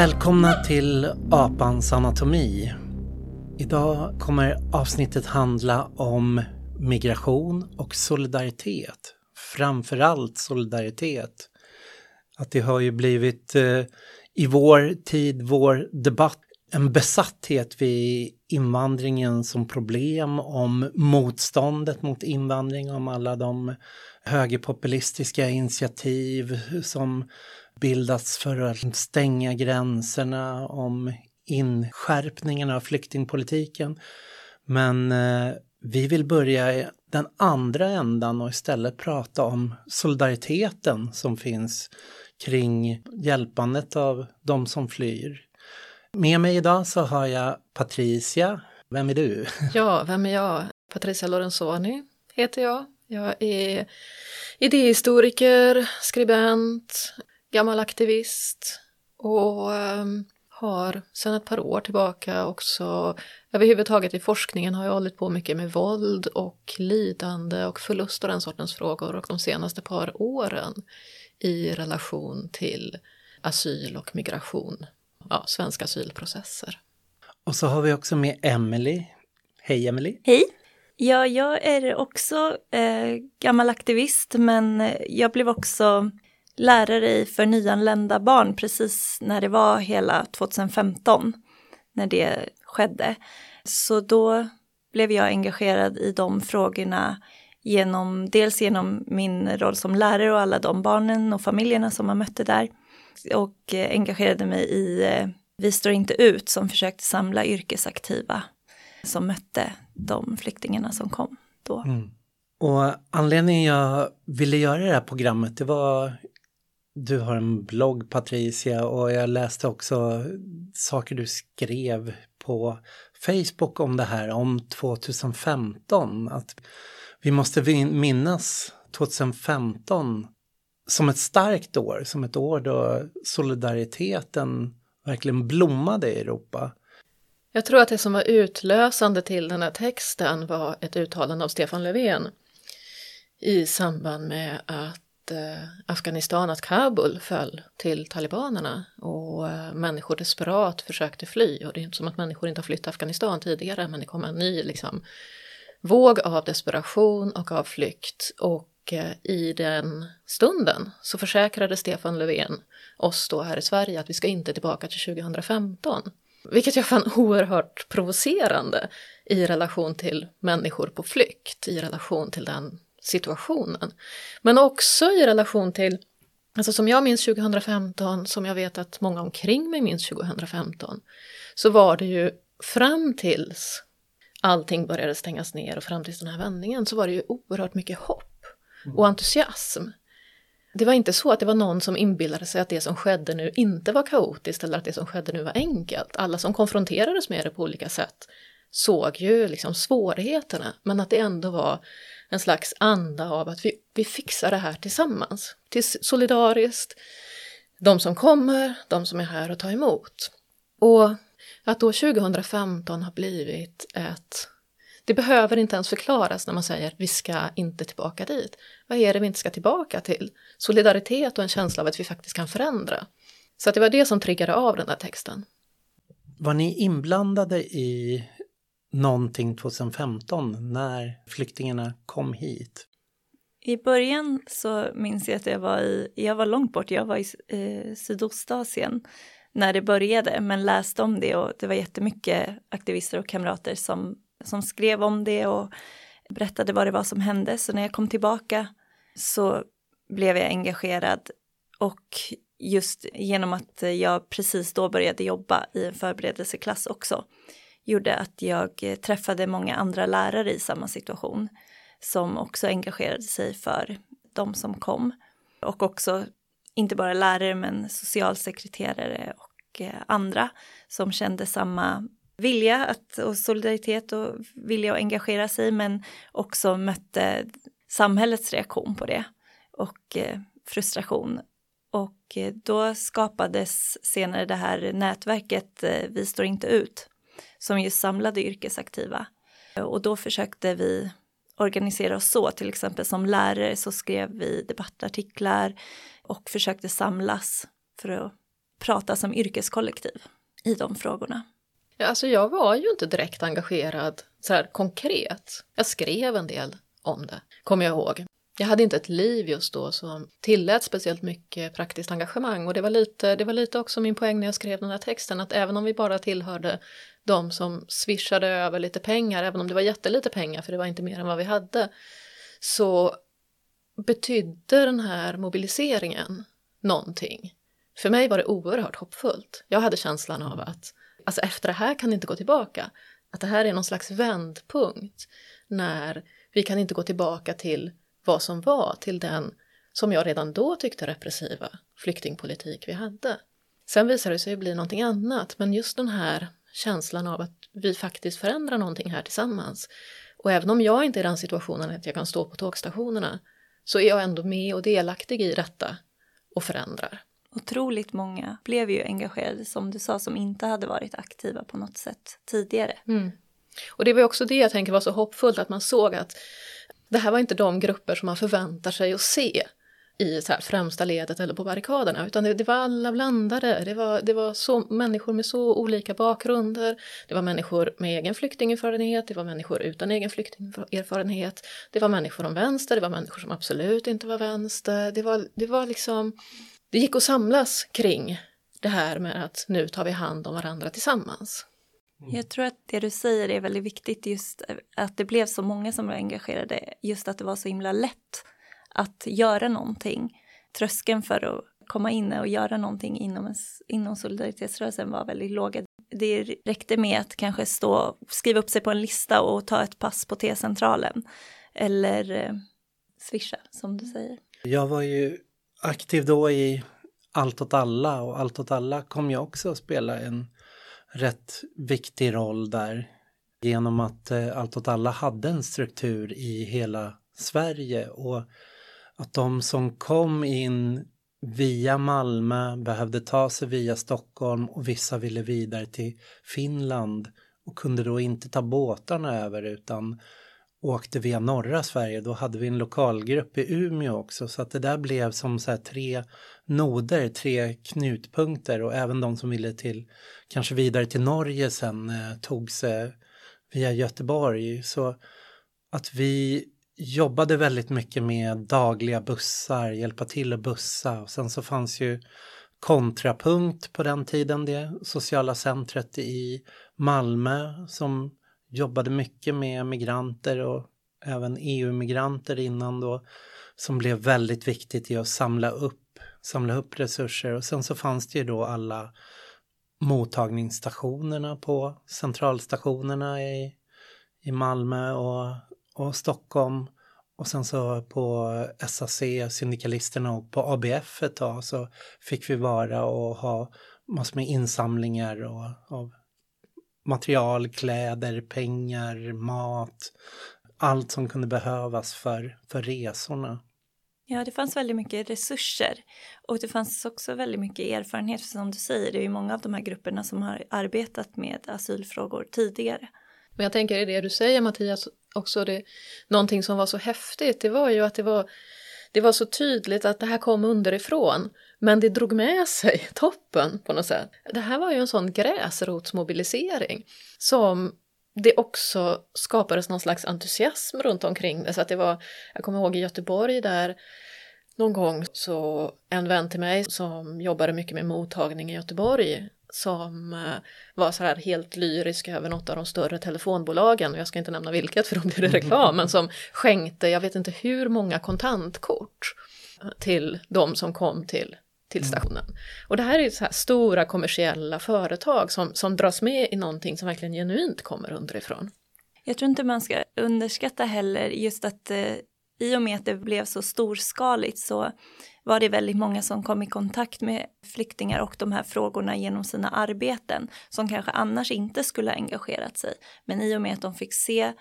Välkomna till Apans anatomi. Idag kommer avsnittet handla om migration och solidaritet. Framförallt solidaritet. Att det har ju blivit eh, i vår tid, vår debatt, en besatthet vid invandringen som problem, om motståndet mot invandring, om alla de högerpopulistiska initiativ som bildats för att stänga gränserna, om inskärpningen av flyktingpolitiken. Men eh, vi vill börja i den andra ändan och istället prata om solidariteten som finns kring hjälpandet av de som flyr. Med mig idag så har jag Patricia. Vem är du? Ja, vem är jag? Patricia Lorenzoni heter jag. Jag är idéhistoriker, skribent, gammal aktivist och um, har sedan ett par år tillbaka också överhuvudtaget i forskningen har jag hållit på mycket med våld och lidande och förlust och den sortens frågor och de senaste par åren i relation till asyl och migration, ja, svenska asylprocesser. Och så har vi också med Emily. Hej Emily! Hej! Ja, jag är också eh, gammal aktivist men jag blev också lärare i för nyanlända barn precis när det var hela 2015, när det skedde. Så då blev jag engagerad i de frågorna genom, dels genom min roll som lärare och alla de barnen och familjerna som man mötte där och engagerade mig i eh, Vi står inte ut som försökte samla yrkesaktiva som mötte de flyktingarna som kom då. Mm. Och anledningen jag ville göra det här programmet det var du har en blogg Patricia och jag läste också saker du skrev på Facebook om det här, om 2015. Att vi måste minnas 2015 som ett starkt år, som ett år då solidariteten verkligen blommade i Europa. Jag tror att det som var utlösande till den här texten var ett uttalande av Stefan Löfven i samband med att Eh, Afghanistan, att Kabul föll till talibanerna och eh, människor desperat försökte fly. Och det är inte som att människor inte har flytt Afghanistan tidigare, men det kom en ny liksom, våg av desperation och av flykt. Och eh, i den stunden så försäkrade Stefan Löfven oss då här i Sverige att vi ska inte tillbaka till 2015. Vilket jag fann oerhört provocerande i relation till människor på flykt, i relation till den situationen. Men också i relation till, alltså som jag minns 2015, som jag vet att många omkring mig minns 2015, så var det ju fram tills allting började stängas ner och fram till den här vändningen så var det ju oerhört mycket hopp och entusiasm. Det var inte så att det var någon som inbillade sig att det som skedde nu inte var kaotiskt eller att det som skedde nu var enkelt. Alla som konfronterades med det på olika sätt såg ju liksom svårigheterna, men att det ändå var en slags anda av att vi, vi fixar det här tillsammans, till solidariskt. De som kommer, de som är här och tar emot. Och att då 2015 har blivit ett... Det behöver inte ens förklaras när man säger vi ska inte tillbaka dit. Vad är det vi inte ska tillbaka till? Solidaritet och en känsla av att vi faktiskt kan förändra. Så det var det som triggade av den där texten. Var ni inblandade i någonting 2015 när flyktingarna kom hit? I början så minns jag att jag var i, jag var långt bort, jag var i eh, Sydostasien när det började, men läste om det och det var jättemycket aktivister och kamrater som, som skrev om det och berättade vad det var som hände. Så när jag kom tillbaka så blev jag engagerad och just genom att jag precis då började jobba i en förberedelseklass också gjorde att jag eh, träffade många andra lärare i samma situation som också engagerade sig för de som kom. Och också inte bara lärare men socialsekreterare och eh, andra som kände samma vilja att, och solidaritet och vilja att engagera sig men också mötte samhällets reaktion på det och eh, frustration. Och då skapades senare det här nätverket Vi står inte ut som just samlade yrkesaktiva. Och då försökte vi organisera oss så, till exempel som lärare så skrev vi debattartiklar och försökte samlas för att prata som yrkeskollektiv i de frågorna? Ja, alltså jag var ju inte direkt engagerad så här konkret. Jag skrev en del om det, kommer jag ihåg. Jag hade inte ett liv just då som tillät speciellt mycket praktiskt engagemang och det var, lite, det var lite också min poäng när jag skrev den här texten att även om vi bara tillhörde de som swishade över lite pengar, även om det var jättelite pengar för det var inte mer än vad vi hade, så betydde den här mobiliseringen någonting. För mig var det oerhört hoppfullt. Jag hade känslan av att alltså efter det här kan det inte gå tillbaka. Att det här är någon slags vändpunkt när vi kan inte gå tillbaka till vad som var, till den som jag redan då tyckte repressiva flyktingpolitik vi hade. Sen visade det sig bli någonting annat, men just den här känslan av att vi faktiskt förändrar någonting här tillsammans. Och även om jag inte är i den situationen att jag kan stå på tågstationerna så är jag ändå med och delaktig i detta och förändrar. Otroligt många blev ju engagerade som du sa som inte hade varit aktiva på något sätt tidigare. Mm. Och det var också det jag tänker var så hoppfullt att man såg att det här var inte de grupper som man förväntar sig att se i så här främsta ledet eller på barrikaderna, utan det, det, var alla blandade. Det var, det var så, människor med så olika bakgrunder. Det var människor med egen flyktingerfarenhet, det var människor utan egen flyktingerfarenhet. Det var människor om vänster, det var människor som absolut inte var vänster. Det var, det var liksom, det gick att samlas kring det här med att nu tar vi hand om varandra tillsammans. Mm. Jag tror att det du säger är väldigt viktigt just att det blev så många som var engagerade, just att det var så himla lätt att göra någonting. Tröskeln för att komma in och göra någonting inom, inom solidaritetsrörelsen var väldigt låga. Det räckte med att kanske stå, skriva upp sig på en lista och ta ett pass på T-centralen eller eh, swisha som du säger. Jag var ju aktiv då i Allt åt alla och Allt åt alla kom jag också att spela en rätt viktig roll där genom att eh, Allt åt alla hade en struktur i hela Sverige och att de som kom in via Malmö behövde ta sig via Stockholm och vissa ville vidare till Finland och kunde då inte ta båtarna över utan åkte via norra Sverige. Då hade vi en lokalgrupp i Umeå också så att det där blev som så tre noder, tre knutpunkter och även de som ville till kanske vidare till Norge sen eh, tog sig via Göteborg. Så att vi jobbade väldigt mycket med dagliga bussar, hjälpa till att bussa. Och sen så fanns ju Kontrapunkt på den tiden, det sociala centret i Malmö som jobbade mycket med migranter och även EU-migranter innan då som blev väldigt viktigt i att samla upp, samla upp resurser. Och sen så fanns det ju då alla mottagningsstationerna på centralstationerna i, i Malmö och, och Stockholm och sen så på SAC, Syndikalisterna och på ABF ett tag så fick vi vara och ha massor med insamlingar och, av material, kläder, pengar, mat, allt som kunde behövas för, för resorna. Ja, det fanns väldigt mycket resurser och det fanns också väldigt mycket erfarenhet. För som du säger, det är ju många av de här grupperna som har arbetat med asylfrågor tidigare. Men jag tänker i det du säger Mattias, också det, någonting som var så häftigt, det var ju att det var, det var så tydligt att det här kom underifrån. Men det drog med sig toppen på något sätt. Det här var ju en sån gräsrotsmobilisering som det också skapades någon slags entusiasm runt omkring det. Så att det var, jag kommer ihåg i Göteborg där någon gång så en vän till mig som jobbade mycket med mottagning i Göteborg som eh, var så här helt lyrisk över något av de större telefonbolagen, jag ska inte nämna vilket för då blir det reklam, men som skänkte, jag vet inte hur många kontantkort till de som kom till till mm. stationen. Och det här är så här stora kommersiella företag som, som dras med i någonting som verkligen genuint kommer underifrån. Jag tror inte man ska underskatta heller just att eh, i och med att det blev så storskaligt så var det väldigt många som kom i kontakt med flyktingar och de här frågorna genom sina arbeten som kanske annars inte skulle ha engagerat sig. Men i och med att de fick se,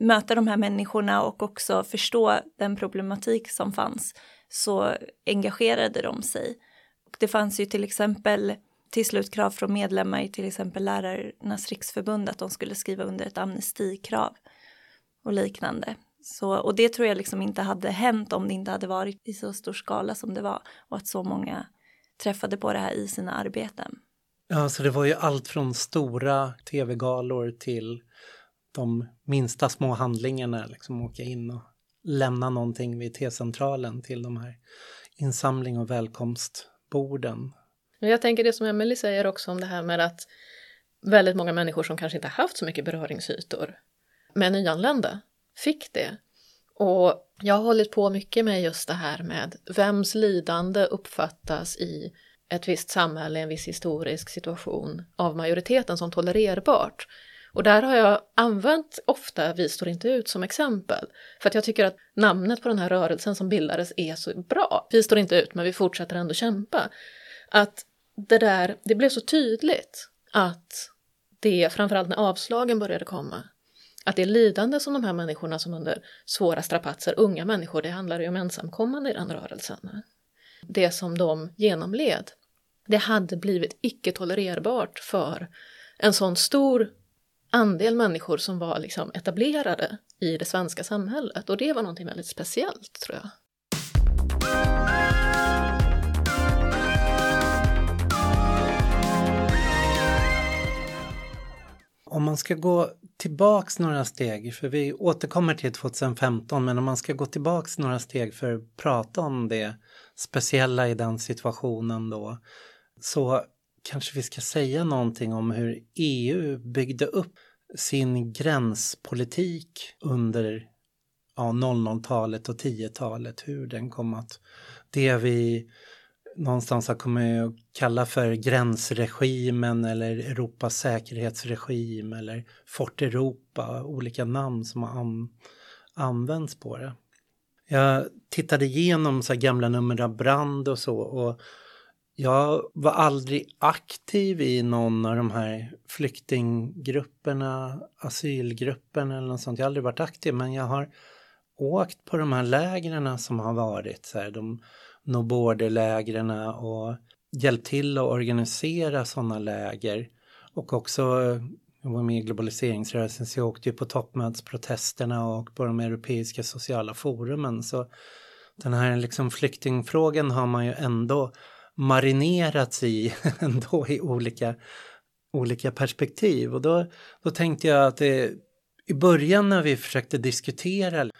möta de här människorna och också förstå den problematik som fanns så engagerade de sig. Och det fanns ju till exempel till slut krav från medlemmar i till exempel Lärarnas riksförbund att de skulle skriva under ett amnestikrav och liknande. Så, och det tror jag liksom inte hade hänt om det inte hade varit i så stor skala som det var och att så många träffade på det här i sina arbeten. Ja, så det var ju allt från stora tv-galor till de minsta små handlingarna, liksom åka in och lämna någonting vid T-centralen till de här insamling och välkomstborden. Jag tänker det som Emelie säger också om det här med att väldigt många människor som kanske inte haft så mycket beröringsytor med nyanlända fick det. Och jag har hållit på mycket med just det här med vems lidande uppfattas i ett visst samhälle, en viss historisk situation av majoriteten som tolererbart. Och där har jag använt ofta Vi står inte ut som exempel. För att jag tycker att namnet på den här rörelsen som bildades är så bra. Vi står inte ut men vi fortsätter ändå kämpa. Att det där, det blev så tydligt att det, framförallt när avslagen började komma, att det lidande som de här människorna som under svåra strapatser, unga människor, det handlar ju om ensamkommande i den rörelsen, det som de genomled, det hade blivit icke tolererbart för en sån stor andel människor som var liksom etablerade i det svenska samhället och det var någonting väldigt speciellt tror jag. Om man ska gå tillbaks några steg, för vi återkommer till 2015, men om man ska gå tillbaks några steg för att prata om det speciella i den situationen då, så kanske vi ska säga någonting om hur EU byggde upp sin gränspolitik under ja, 00-talet och 10-talet, hur den kom att, det vi någonstans har kommit att kalla för gränsregimen eller Europas säkerhetsregim eller Fort Europa, olika namn som har an, använts på det. Jag tittade igenom så gamla nummer av Brand och så och jag var aldrig aktiv i någon av de här flyktinggrupperna, asylgruppen eller något sånt. Jag har aldrig varit aktiv men jag har åkt på de här lägren som har varit, så här, de no border-lägren och hjälpt till att organisera sådana läger. Och också, jag var med i globaliseringsrörelsen så jag åkte ju på toppmötesprotesterna och på de europeiska sociala forumen. Så den här liksom flyktingfrågan har man ju ändå marinerats i ändå i olika, olika perspektiv. Och då, då tänkte jag att det, i början när vi försökte diskutera,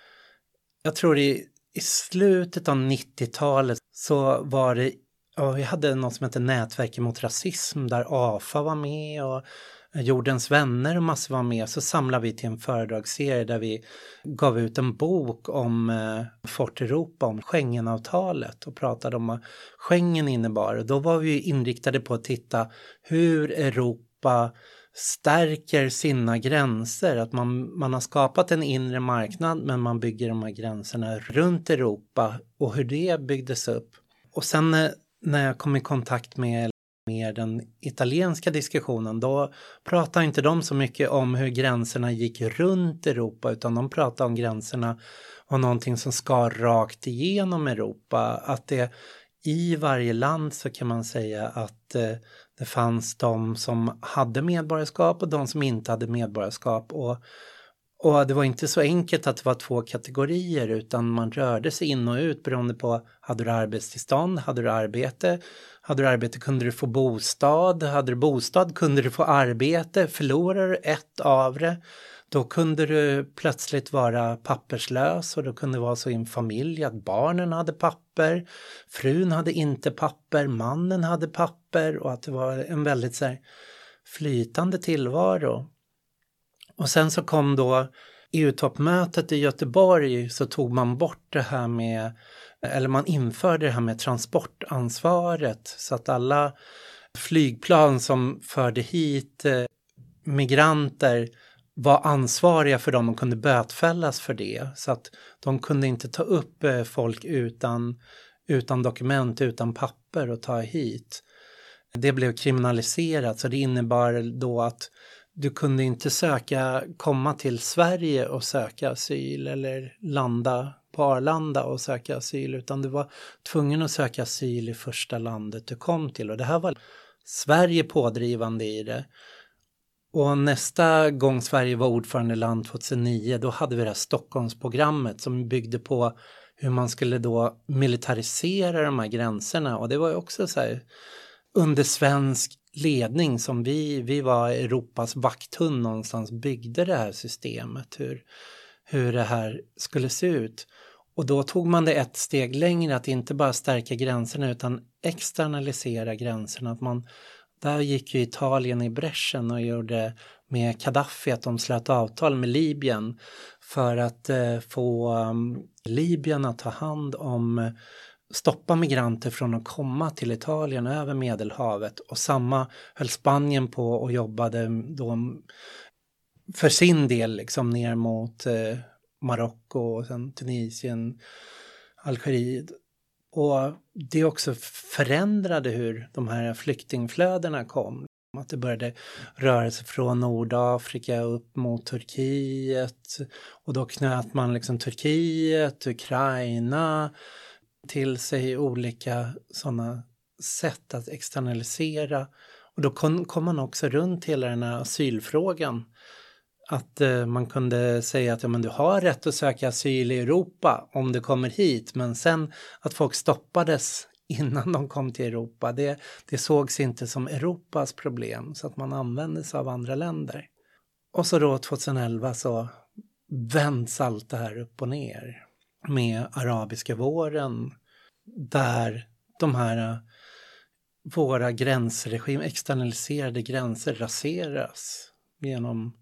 jag tror i, i slutet av 90-talet så var det, ja, vi hade något som hette Nätverk mot rasism där AFA var med och Jordens vänner och massor var med så samlade vi till en föredragsserie där vi gav ut en bok om eh, Fort Europa, om Schengenavtalet och pratade om vad Schengen innebar. Och då var vi inriktade på att titta hur Europa stärker sina gränser, att man, man har skapat en inre marknad men man bygger de här gränserna runt Europa och hur det byggdes upp. Och sen eh, när jag kom i kontakt med mer den italienska diskussionen, då pratar inte de så mycket om hur gränserna gick runt Europa utan de pratar om gränserna och någonting som skar rakt igenom Europa. Att det i varje land så kan man säga att eh, det fanns de som hade medborgarskap och de som inte hade medborgarskap. Och, och det var inte så enkelt att det var två kategorier utan man rörde sig in och ut beroende på hade du arbetstillstånd, hade du arbete, hade du arbete kunde du få bostad, hade du bostad kunde du få arbete, förlorar du ett av det då kunde du plötsligt vara papperslös och då kunde det vara så i en familj att barnen hade papper, frun hade inte papper, mannen hade papper och att det var en väldigt så här, flytande tillvaro. Och sen så kom då EU-toppmötet i Göteborg så tog man bort det här med eller man införde det här med transportansvaret så att alla flygplan som förde hit eh, migranter var ansvariga för dem och kunde bötfällas för det. Så att de kunde inte ta upp eh, folk utan, utan dokument, utan papper och ta hit. Det blev kriminaliserat så det innebar då att du kunde inte söka, komma till Sverige och söka asyl eller landa på Arlanda och söka asyl utan du var tvungen att söka asyl i första landet du kom till och det här var Sverige pådrivande i det. Och nästa gång Sverige var ordförandeland 2009 då hade vi det här Stockholmsprogrammet som byggde på hur man skulle då militarisera de här gränserna och det var ju också så här under svensk ledning som vi, vi var Europas vakthund någonstans byggde det här systemet, hur, hur det här skulle se ut. Och då tog man det ett steg längre, att inte bara stärka gränserna utan externalisera gränserna. Att man, där gick ju Italien i bräschen och gjorde med Gaddafi att de slöt avtal med Libyen för att eh, få um, Libyen att ta hand om eh, stoppa migranter från att komma till Italien över Medelhavet och samma höll Spanien på och jobbade då mm, för sin del liksom ner mot eh, Marocko och sen Tunisien, Algeriet. Och det också förändrade hur de här flyktingflödena kom. Att det började röra sig från Nordafrika upp mot Turkiet och då knöt man liksom Turkiet, Ukraina till sig olika sådana sätt att externalisera. Och då kom, kom man också runt hela den här asylfrågan. Att eh, man kunde säga att ja, men du har rätt att söka asyl i Europa om du kommer hit, men sen att folk stoppades innan de kom till Europa, det, det sågs inte som Europas problem, så att man använde sig av andra länder. Och så då 2011 så vänds allt det här upp och ner med arabiska våren där de här eh, våra gränsregim, externaliserade gränser raseras genom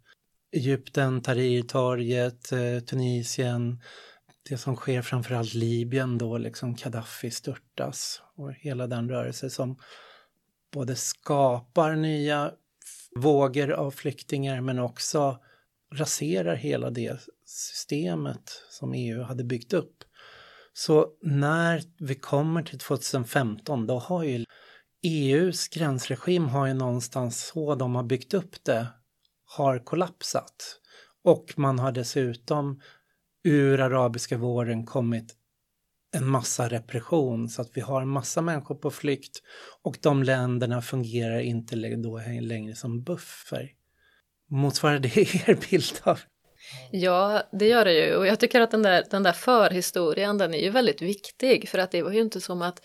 Egypten, Tahrirtorget, eh, Tunisien, det som sker framförallt Libyen då liksom Gaddafi störtas och hela den rörelse som både skapar nya vågor av flyktingar men också raserar hela det systemet som EU hade byggt upp. Så när vi kommer till 2015 då har ju EUs gränsregim har ju någonstans så de har byggt upp det har kollapsat. Och man har dessutom ur arabiska våren kommit en massa repression. Så att vi har en massa människor på flykt. Och de länderna fungerar inte då längre som buffer. Motsvarar det er bild av? Ja, det gör det ju. Och jag tycker att den där, den där förhistorien den är ju väldigt viktig. För att det var ju inte som att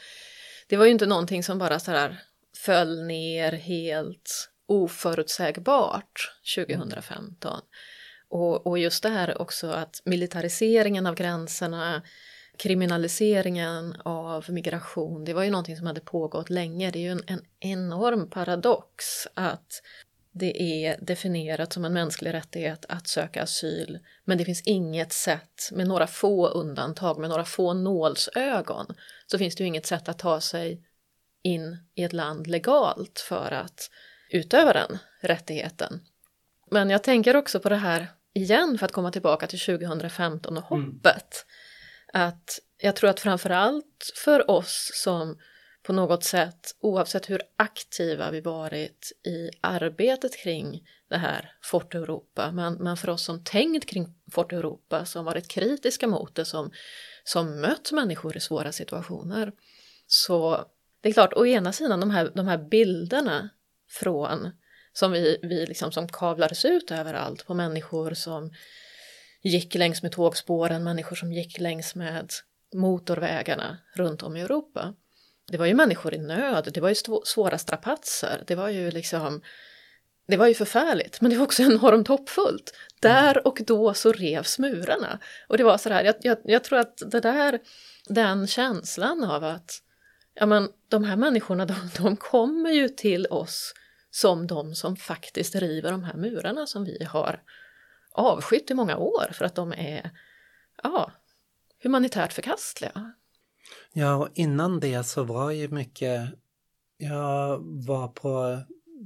det var ju inte någonting som bara så här föll ner helt oförutsägbart 2015. Och, och just det här också att militariseringen av gränserna, kriminaliseringen av migration, det var ju någonting som hade pågått länge. Det är ju en, en enorm paradox att det är definierat som en mänsklig rättighet att söka asyl men det finns inget sätt, med några få undantag, med några få nålsögon, så finns det ju inget sätt att ta sig in i ett land legalt för att utöva den rättigheten. Men jag tänker också på det här igen för att komma tillbaka till 2015 och mm. hoppet. Mm. Att jag tror att framförallt för oss som på något sätt, oavsett hur aktiva vi varit i arbetet kring det här Fort Europa, men, men för oss som tänkt kring Fort Europa, som varit kritiska mot det, som, som mött människor i svåra situationer. Så det är klart, å ena sidan de här, de här bilderna från som vi, vi liksom som kavlades ut överallt på människor som gick längs med tågspåren, människor som gick längs med motorvägarna runt om i Europa det var ju människor i nöd, det var ju svåra strapatser, det var ju liksom det var ju förfärligt, men det var också enormt hoppfullt. Där och då så revs murarna. Och det var så här, jag, jag, jag, tror att det där, den känslan av att ja men, de här människorna, de, de kommer ju till oss som de som faktiskt river de här murarna som vi har avskytt i många år för att de är ja, humanitärt förkastliga. Ja, och innan det så var ju mycket, jag var på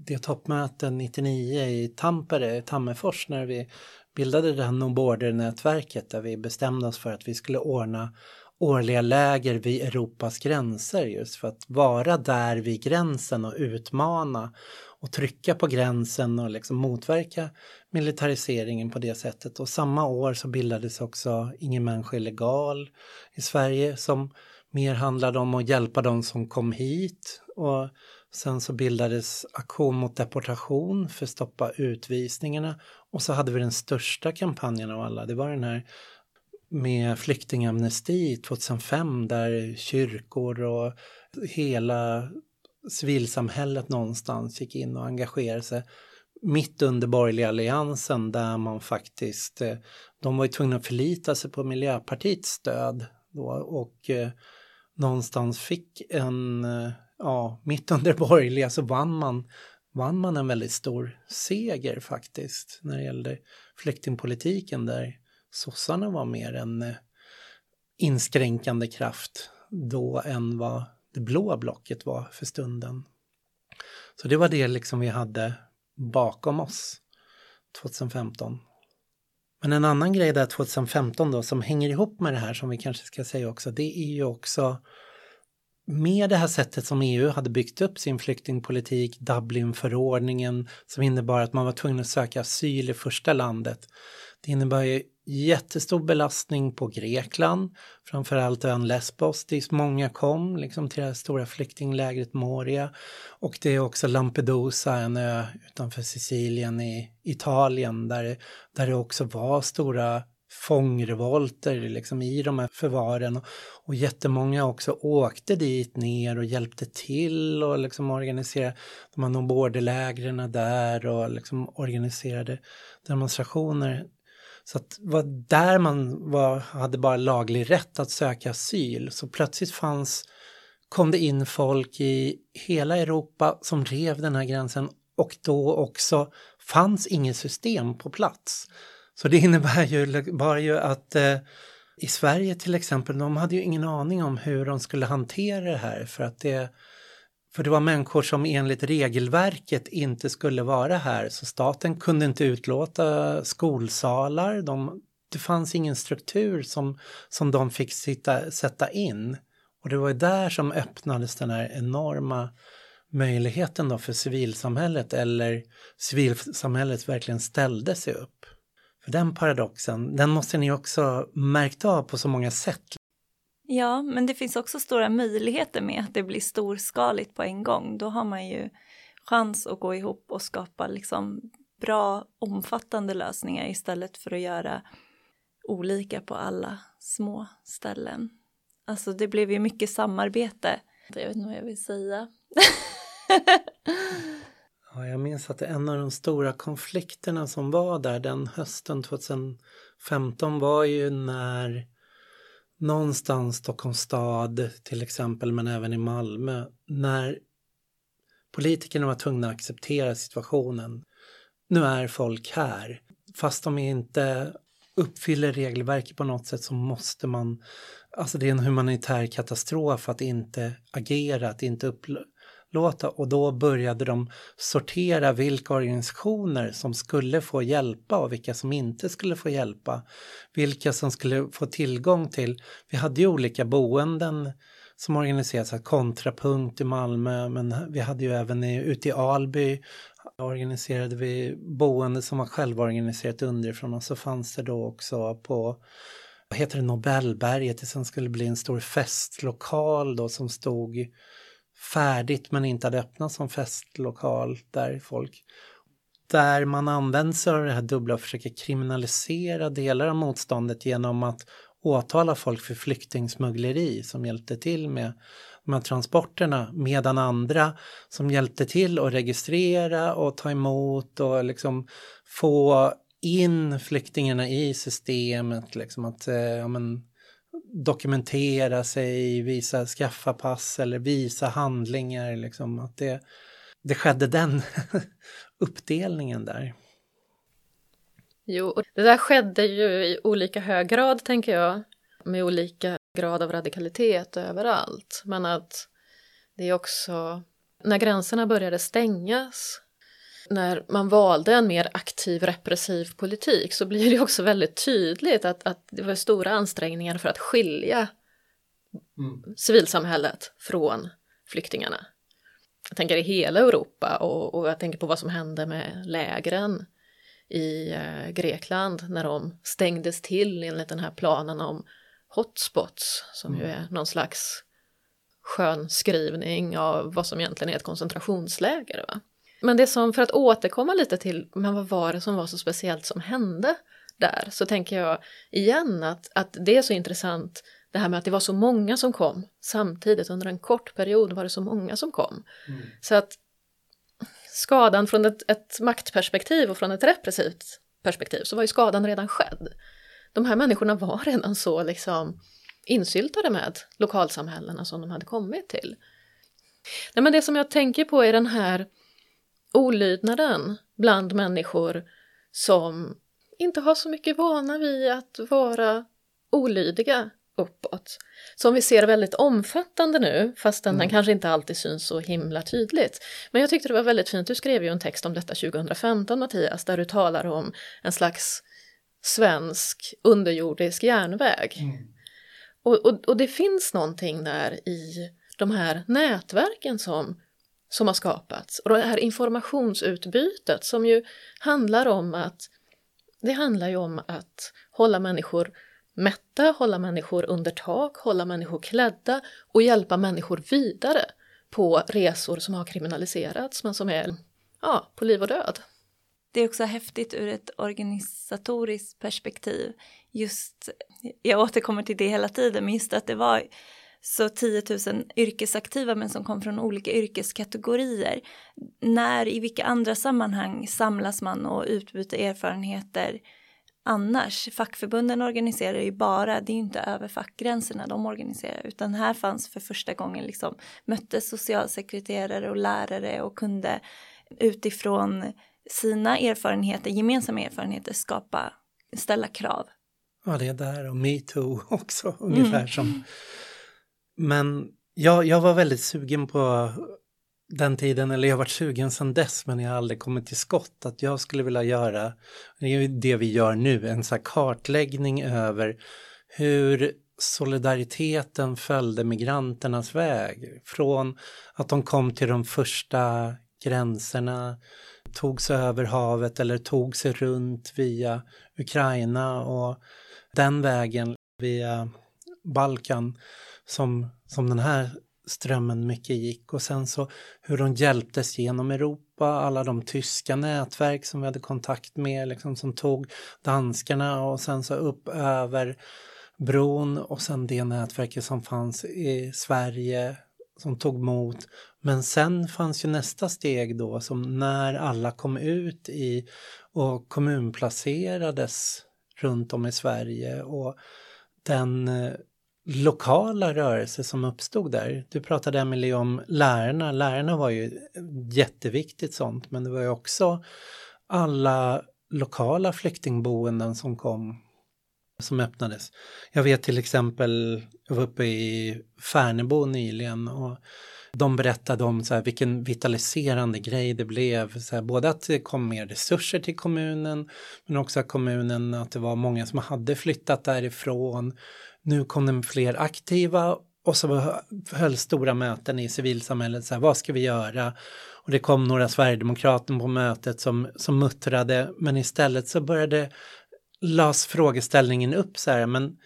det toppmöten 99 i Tampere, Tammerfors, när vi bildade det här No Border-nätverket där vi bestämde oss för att vi skulle ordna årliga läger vid Europas gränser just för att vara där vid gränsen och utmana och trycka på gränsen och liksom motverka militariseringen på det sättet. Och samma år så bildades också Ingen människa är legal i Sverige som mer handlade om att hjälpa de som kom hit. Och sen så bildades Aktion mot deportation för att stoppa utvisningarna. Och så hade vi den största kampanjen av alla, det var den här med flyktingamnesti 2005 där kyrkor och hela civilsamhället någonstans gick in och engagerade sig mitt under borgerliga alliansen där man faktiskt, eh, de var ju tvungna att förlita sig på Miljöpartiets stöd då och eh, någonstans fick en, eh, ja, mitt under borgerliga så vann man, vann man en väldigt stor seger faktiskt när det gällde flyktingpolitiken där sossarna var mer en eh, inskränkande kraft då än vad det blå blocket var för stunden. Så det var det liksom vi hade bakom oss 2015. Men en annan grej där 2015 då som hänger ihop med det här som vi kanske ska säga också, det är ju också med det här sättet som EU hade byggt upp sin flyktingpolitik, Dublinförordningen som innebar att man var tvungen att söka asyl i första landet. Det innebär ju jättestor belastning på Grekland, framförallt ön Lesbos dit många kom liksom till det här stora flyktinglägret Moria. Och det är också Lampedusa, en ö utanför Sicilien i Italien där, där det också var stora fångrevolter liksom i de här förvaren. Och, och jättemånga också åkte dit ner och hjälpte till och liksom organiserade. De här borderlägren där och liksom organiserade demonstrationer så att var där man var, hade bara laglig rätt att söka asyl. Så plötsligt fanns, kom det in folk i hela Europa som rev den här gränsen. Och då också fanns inget system på plats. Så det innebär ju bara ju att eh, i Sverige till exempel, de hade ju ingen aning om hur de skulle hantera det här. För att det för det var människor som enligt regelverket inte skulle vara här, så staten kunde inte utlåta skolsalar. De, det fanns ingen struktur som, som de fick sitta, sätta in. Och det var där som öppnades den här enorma möjligheten då för civilsamhället, eller civilsamhället verkligen ställde sig upp. För den paradoxen, den måste ni också märkt av på så många sätt. Ja, men det finns också stora möjligheter med att det blir storskaligt på en gång. Då har man ju chans att gå ihop och skapa liksom bra omfattande lösningar istället för att göra olika på alla små ställen. Alltså det blev ju mycket samarbete. Jag vet inte vad jag vill säga. ja, jag minns att en av de stora konflikterna som var där den hösten 2015 var ju när någonstans Stockholms stad till exempel, men även i Malmö, när politikerna var tvungna att acceptera situationen. Nu är folk här. Fast de inte uppfyller regelverket på något sätt så måste man, alltså det är en humanitär katastrof att inte agera, att inte låta och då började de sortera vilka organisationer som skulle få hjälpa och vilka som inte skulle få hjälpa. Vilka som skulle få tillgång till, vi hade ju olika boenden som organiserades, Kontrapunkt i Malmö, men vi hade ju även ute i Alby organiserade vi boende som var självorganiserat underifrån och så fanns det då också på vad heter det, Nobelberget, det som skulle bli en stor festlokal då som stod färdigt men inte hade öppnat som festlokal där folk där man använder sig av det här dubbla och försöker kriminalisera delar av motståndet genom att åtala folk för flyktingsmuggleri som hjälpte till med de här transporterna medan andra som hjälpte till att registrera och ta emot och liksom få in flyktingarna i systemet. Liksom att, eh, ja, men, dokumentera sig, visa, skaffa pass eller visa handlingar. Liksom, att det, det skedde den uppdelningen där. Jo, det där skedde ju i olika hög grad, tänker jag, med olika grad av radikalitet överallt. Men att det är också, när gränserna började stängas när man valde en mer aktiv repressiv politik så blir det också väldigt tydligt att, att det var stora ansträngningar för att skilja mm. civilsamhället från flyktingarna. Jag tänker i hela Europa och, och, jag tänker på vad som hände med lägren i eh, Grekland när de stängdes till enligt den här planen om hotspots som mm. ju är någon slags skön skrivning av vad som egentligen är ett koncentrationsläger. Va? Men det som, för att återkomma lite till, men vad var det som var så speciellt som hände där så tänker jag igen att, att det är så intressant det här med att det var så många som kom samtidigt under en kort period var det så många som kom. Mm. Så att skadan från ett, ett maktperspektiv och från ett repressivt perspektiv så var ju skadan redan skedd. De här människorna var redan så liksom insyltade med lokalsamhällena som de hade kommit till. Nej, men det som jag tänker på är den här olydnaden bland människor som inte har så mycket vana vid att vara olydiga uppåt. Som vi ser väldigt omfattande nu, fastän mm. den kanske inte alltid syns så himla tydligt. Men jag tyckte det var väldigt fint, du skrev ju en text om detta 2015 Mattias, där du talar om en slags svensk underjordisk järnväg. Mm. Och, och, och det finns någonting där i de här nätverken som, som har skapats och det här informationsutbytet som ju handlar om att det handlar ju om att hålla människor mätta, hålla människor under tak, hålla människor klädda och hjälpa människor vidare på resor som har kriminaliserats men som är ja, på liv och död. Det är också häftigt ur ett organisatoriskt perspektiv. Just, jag återkommer till det hela tiden, men just att det var så 10 000 yrkesaktiva men som kom från olika yrkeskategorier. När, i vilka andra sammanhang samlas man och utbyter erfarenheter annars? Fackförbunden organiserar ju bara, det är ju inte över fackgränserna de organiserar, utan här fanns för första gången liksom möttes socialsekreterare och lärare och kunde utifrån sina erfarenheter, gemensamma erfarenheter, skapa, ställa krav. Ja, det är där och metoo också, ungefär mm. som men jag, jag var väldigt sugen på den tiden, eller jag har varit sugen sedan dess men jag har aldrig kommit till skott att jag skulle vilja göra det vi gör nu, en så kartläggning över hur solidariteten följde migranternas väg. Från att de kom till de första gränserna, tog sig över havet eller tog sig runt via Ukraina och den vägen via Balkan som, som den här strömmen mycket gick och sen så hur de hjälptes genom Europa, alla de tyska nätverk som vi hade kontakt med liksom som tog danskarna och sen så upp över bron och sen det nätverket som fanns i Sverige som tog emot. Men sen fanns ju nästa steg då som när alla kom ut i och kommunplacerades runt om i Sverige och den eh, lokala rörelser som uppstod där. Du pratade Emelie om lärarna. Lärarna var ju jätteviktigt sånt men det var ju också alla lokala flyktingboenden som kom som öppnades. Jag vet till exempel, jag var uppe i Färnebo nyligen och de berättade om så här, vilken vitaliserande grej det blev. Så här, både att det kom mer resurser till kommunen men också att kommunen, att det var många som hade flyttat därifrån nu kom det fler aktiva och så höll stora möten i civilsamhället, så här, vad ska vi göra? Och det kom några sverigedemokrater på mötet som, som muttrade, men istället så började las frågeställningen upp så här, men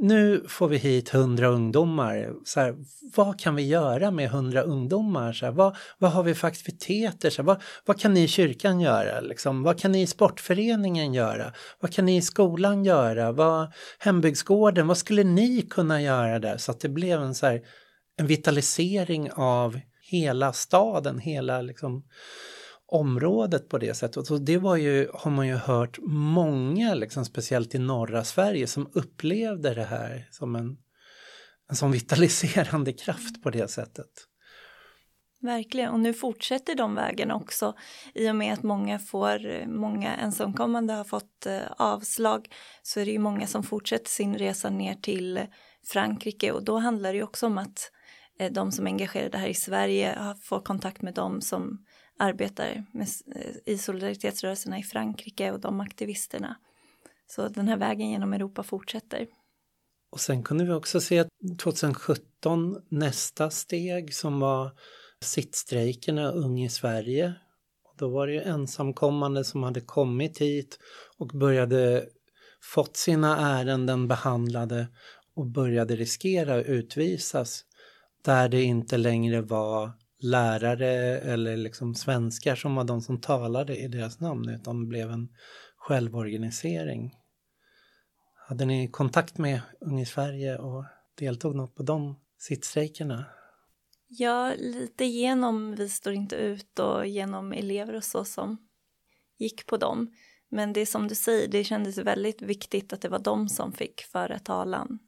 nu får vi hit hundra ungdomar. Så här, vad kan vi göra med hundra ungdomar? Så här, vad, vad har vi för aktiviteter? Så här, vad, vad kan ni i kyrkan göra? Liksom? Vad kan ni i sportföreningen göra? Vad kan ni i skolan göra? Vad, hembygdsgården, vad skulle ni kunna göra där? Så att det blev en, så en vitalisering av hela staden, hela liksom, området på det sättet. Och det var ju, har man ju hört många, liksom, speciellt i norra Sverige, som upplevde det här som en, en sån vitaliserande kraft på det sättet. Verkligen, och nu fortsätter de vägarna också i och med att många får, många ensamkommande har fått eh, avslag så är det ju många som fortsätter sin resa ner till Frankrike och då handlar det ju också om att eh, de som är engagerade här i Sverige får kontakt med dem som arbetar med, eh, i solidaritetsrörelserna i Frankrike och de aktivisterna. Så den här vägen genom Europa fortsätter. Och sen kunde vi också se 2017 nästa steg som var sittstrejkerna Ung i Sverige. Och då var det ju ensamkommande som hade kommit hit och började fått sina ärenden behandlade och började riskera att utvisas där det inte längre var lärare eller liksom svenskar som var de som talade i deras namn utan blev en självorganisering. Hade ni kontakt med Ung i Sverige och deltog något på de sittstrejkerna? Ja, lite genom Vi står inte ut och genom elever och så som gick på dem. Men det som du säger, det kändes väldigt viktigt att det var de som fick föra talan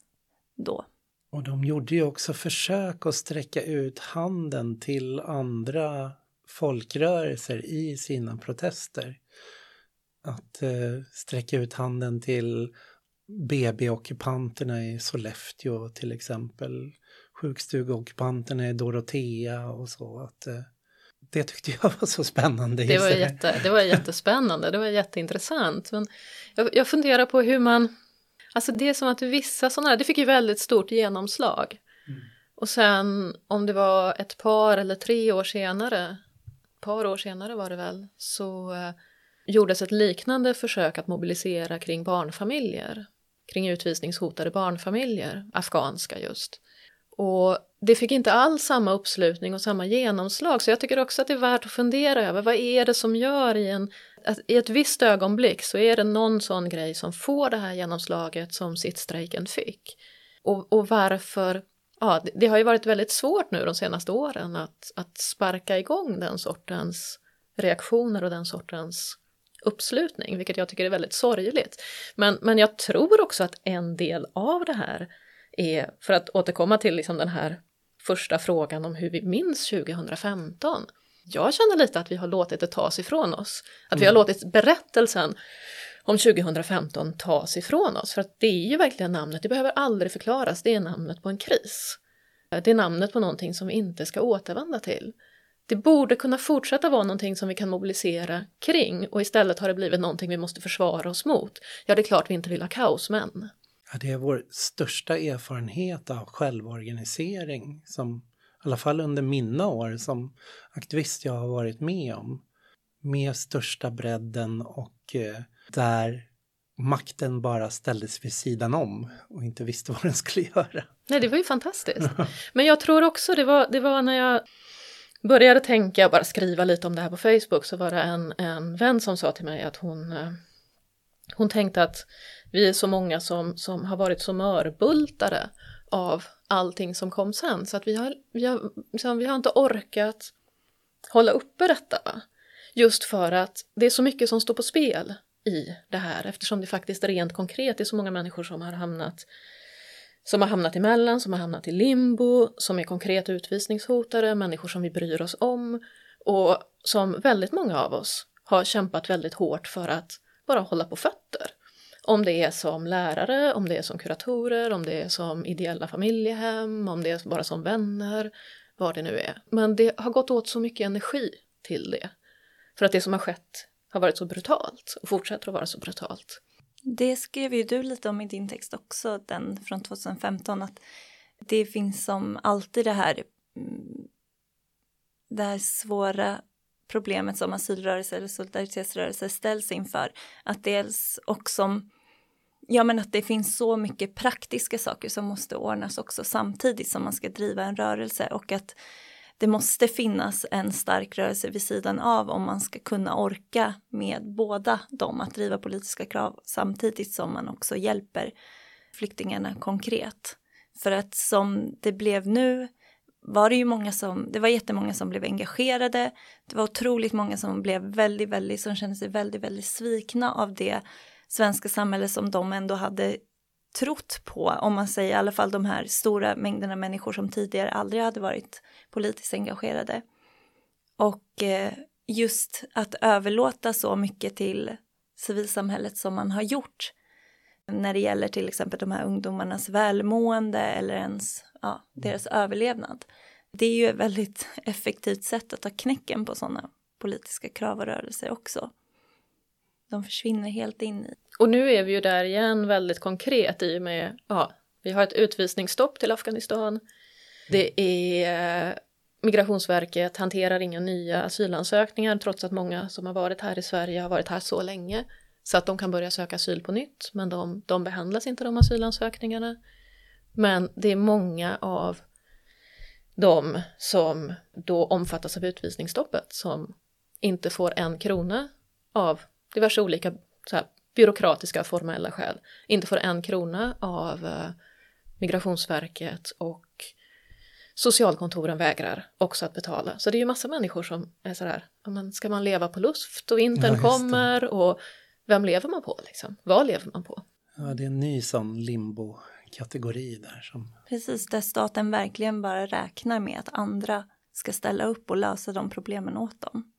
då. Och de gjorde ju också försök att sträcka ut handen till andra folkrörelser i sina protester. Att eh, sträcka ut handen till BB-ockupanterna i Sollefteå till exempel, sjukstugeockupanterna i Dorotea och så. Att, eh, det tyckte jag var så spännande. Det var, jätte, det var jättespännande, det var jätteintressant. Men jag, jag funderar på hur man, alltså det är som att vissa sådana det fick ju väldigt stort genomslag. Mm. Och sen om det var ett par eller tre år senare, ett par år senare var det väl, så eh, gjordes ett liknande försök att mobilisera kring barnfamiljer, kring utvisningshotade barnfamiljer, afghanska just. Och det fick inte alls samma uppslutning och samma genomslag så jag tycker också att det är värt att fundera över vad är det som gör i en i ett visst ögonblick så är det någon sån grej som får det här genomslaget som sittstrejken fick. Och, och varför, ja det, det, har ju varit väldigt svårt nu de senaste åren att, att sparka igång den sortens reaktioner och den sortens uppslutning, vilket jag tycker är väldigt sorgligt. Men, men jag tror också att en del av det här är, för att återkomma till liksom den här första frågan om hur vi minns 2015. Jag känner lite att vi har låtit det tas ifrån oss. Att mm. vi har mm. låtit berättelsen om 2015 tas ifrån oss. För att det är ju verkligen namnet, det behöver aldrig förklaras, det är namnet på en kris. Det är namnet på någonting som vi inte ska återvända till. Det borde kunna fortsätta vara någonting som vi kan mobilisera kring och istället har det blivit någonting vi måste försvara oss mot. Ja, det är klart vi inte vill ha kaos, men Ja, det är vår största erfarenhet av självorganisering som i alla fall under mina år som aktivist jag har varit med om. Med största bredden och eh, där makten bara ställdes vid sidan om och inte visste vad den skulle göra. Nej, det var ju fantastiskt. Men jag tror också det var, det var när jag började tänka bara skriva lite om det här på Facebook så var det en, en vän som sa till mig att hon, eh, hon tänkte att vi är så många som, som har varit så mörbultade av allting som kom sen så att vi har, vi har, liksom, vi har inte orkat hålla uppe detta. Va? Just för att det är så mycket som står på spel i det här eftersom det faktiskt rent konkret är så många människor som har hamnat som har hamnat emellan, som har hamnat i limbo, som är konkret utvisningshotade, människor som vi bryr oss om och som väldigt många av oss har kämpat väldigt hårt för att bara hålla på fötter. Om det är som lärare, om det är som kuratorer, om det är som ideella familjehem, om det är bara som vänner, vad det nu är. Men det har gått åt så mycket energi till det. För att det som har skett har varit så brutalt och fortsätter att vara så brutalt. Det skrev ju du lite om i din text också, den från 2015, att det finns som alltid det här, mm, det här svåra problemet som asylrörelse eller solidaritetsrörelse ställs inför. Att dels också Ja men att det finns så mycket praktiska saker som måste ordnas också samtidigt som man ska driva en rörelse och att det måste finnas en stark rörelse vid sidan av om man ska kunna orka med båda dem att driva politiska krav samtidigt som man också hjälper flyktingarna konkret. För att som det blev nu var det ju många som, det var jättemånga som blev engagerade. Det var otroligt många som blev väldigt, väldigt, som kände sig väldigt, väldigt svikna av det svenska samhället som de ändå hade trott på, om man säger i alla fall de här stora mängderna människor som tidigare aldrig hade varit politiskt engagerade. Och eh, just att överlåta så mycket till civilsamhället som man har gjort när det gäller till exempel de här ungdomarnas välmående eller ens ja, deras överlevnad. Det är ju ett väldigt effektivt sätt att ta knäcken på sådana politiska krav och rörelser också. De försvinner helt in i. Och nu är vi ju där igen väldigt konkret i och med, ja, vi har ett utvisningsstopp till Afghanistan. Det är Migrationsverket hanterar inga nya asylansökningar trots att många som har varit här i Sverige har varit här så länge. Så att de kan börja söka asyl på nytt, men de, de behandlas inte de asylansökningarna. Men det är många av de som då omfattas av utvisningsstoppet som inte får en krona av diverse olika så här, byråkratiska formella skäl inte får en krona av eh, Migrationsverket och socialkontoren vägrar också att betala. Så det är ju massa människor som är sådär, men ska man leva på luft och vintern Ja, kommer och vem lever man på liksom? Vad lever man på? Ja, det är en ny sån limbo-kategori där som Precis, där staten verkligen bara räknar med att andra ska ställa upp och lösa de problemen åt dem.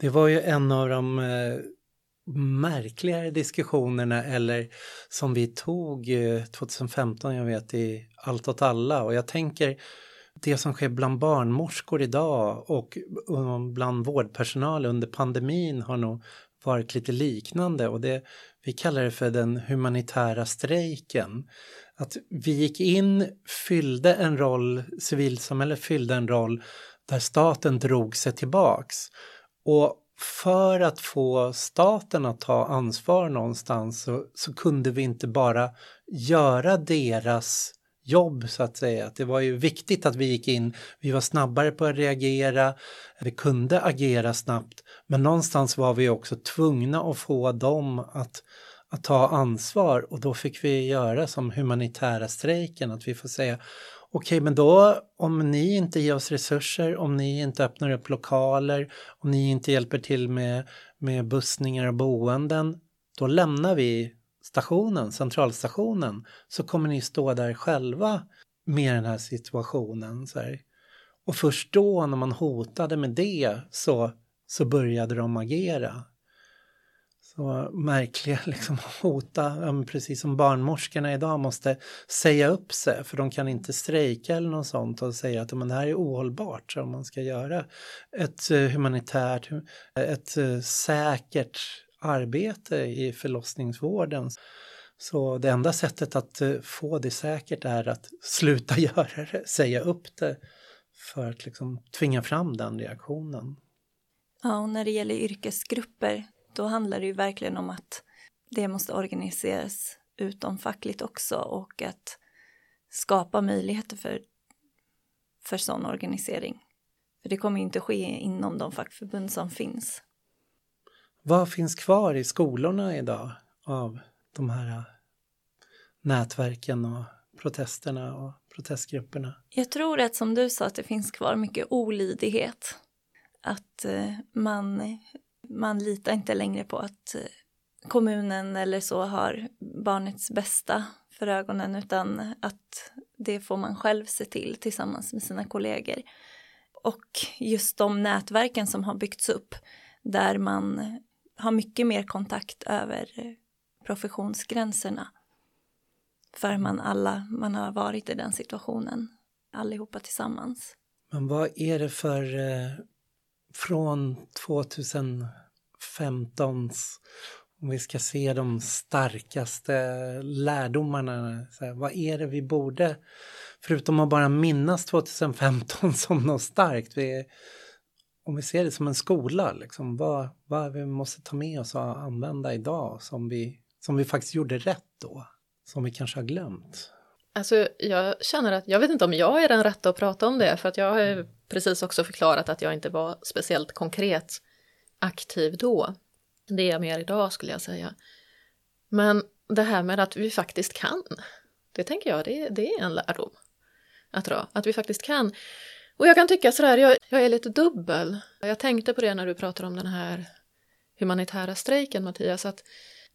Det var ju en av de eh, märkligare diskussionerna eller som vi tog eh, 2015, jag vet, i Allt åt alla och jag tänker det som sker bland barnmorskor idag och eh, bland vårdpersonal under pandemin har nog varit lite liknande och det, vi kallar det för den humanitära strejken. Att vi gick in, fyllde en roll, civilsamhället fyllde en roll där staten drog sig tillbaks. Och för att få staten att ta ansvar någonstans så, så kunde vi inte bara göra deras jobb så att säga. Att det var ju viktigt att vi gick in, vi var snabbare på att reagera, vi kunde agera snabbt, men någonstans var vi också tvungna att få dem att, att ta ansvar. Och då fick vi göra som humanitära strejken, att vi får säga Okej, men då om ni inte ger oss resurser, om ni inte öppnar upp lokaler, om ni inte hjälper till med, med bussningar och boenden, då lämnar vi stationen, centralstationen, så kommer ni stå där själva med den här situationen. Så här. Och först då när man hotade med det så, så började de agera. Så märkliga liksom hota, precis som barnmorskorna idag måste säga upp sig för de kan inte strejka eller något sånt och säga att men det här är ohållbart så om man ska göra ett eh, humanitärt, ett eh, säkert arbete i förlossningsvården. Så det enda sättet att eh, få det säkert är att sluta göra det, säga upp det för att liksom tvinga fram den reaktionen. Ja, och när det gäller yrkesgrupper, då handlar det ju verkligen om att det måste organiseras utomfackligt också och att skapa möjligheter för, för sån organisering. För det kommer ju inte ske inom de fackförbund som finns. Vad finns kvar i skolorna idag av de här nätverken och protesterna och protestgrupperna? Jag tror att som du sa att det finns kvar mycket olydighet. Att eh, man, man litar inte längre på att eh, kommunen eller så har barnets bästa för ögonen utan att det får man själv se till tillsammans med sina kollegor. Och just de nätverken som har byggts upp där man har mycket mer kontakt över professionsgränserna. För man alla, man har varit i den situationen allihopa tillsammans. Men vad är det för eh, från 2015s om vi ska se de starkaste lärdomarna, så här, vad är det vi borde, förutom att bara minnas 2015 som något starkt, vi, om vi ser det som en skola, liksom, vad, vad vi måste ta med oss och använda idag som vi, som vi faktiskt gjorde rätt då, som vi kanske har glömt? Alltså jag känner att, jag vet inte om jag är den rätta att prata om det, för att jag har precis också förklarat att jag inte var speciellt konkret aktiv då. Det är jag mer idag skulle jag säga. Men det här med att vi faktiskt kan, det tänker jag, det, det är en lärdom att dra. Att vi faktiskt kan. Och jag kan tycka sådär, jag, jag är lite dubbel. Jag tänkte på det när du pratade om den här humanitära strejken Mattias, att,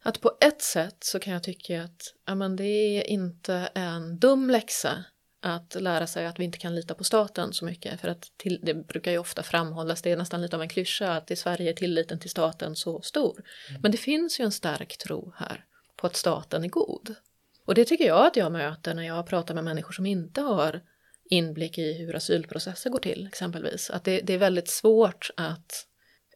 att på ett sätt så kan jag tycka att ja, men det är inte en dum läxa att lära sig att vi inte kan lita på staten så mycket. För att till, det brukar ju ofta framhållas, det är nästan lite av en klyscha, att i Sverige är tilliten till staten så stor. Mm. Men det finns ju en stark tro här på att staten är god. Och det tycker jag att jag möter när jag pratar med människor som inte har inblick i hur asylprocesser går till exempelvis. Att det, det är väldigt svårt att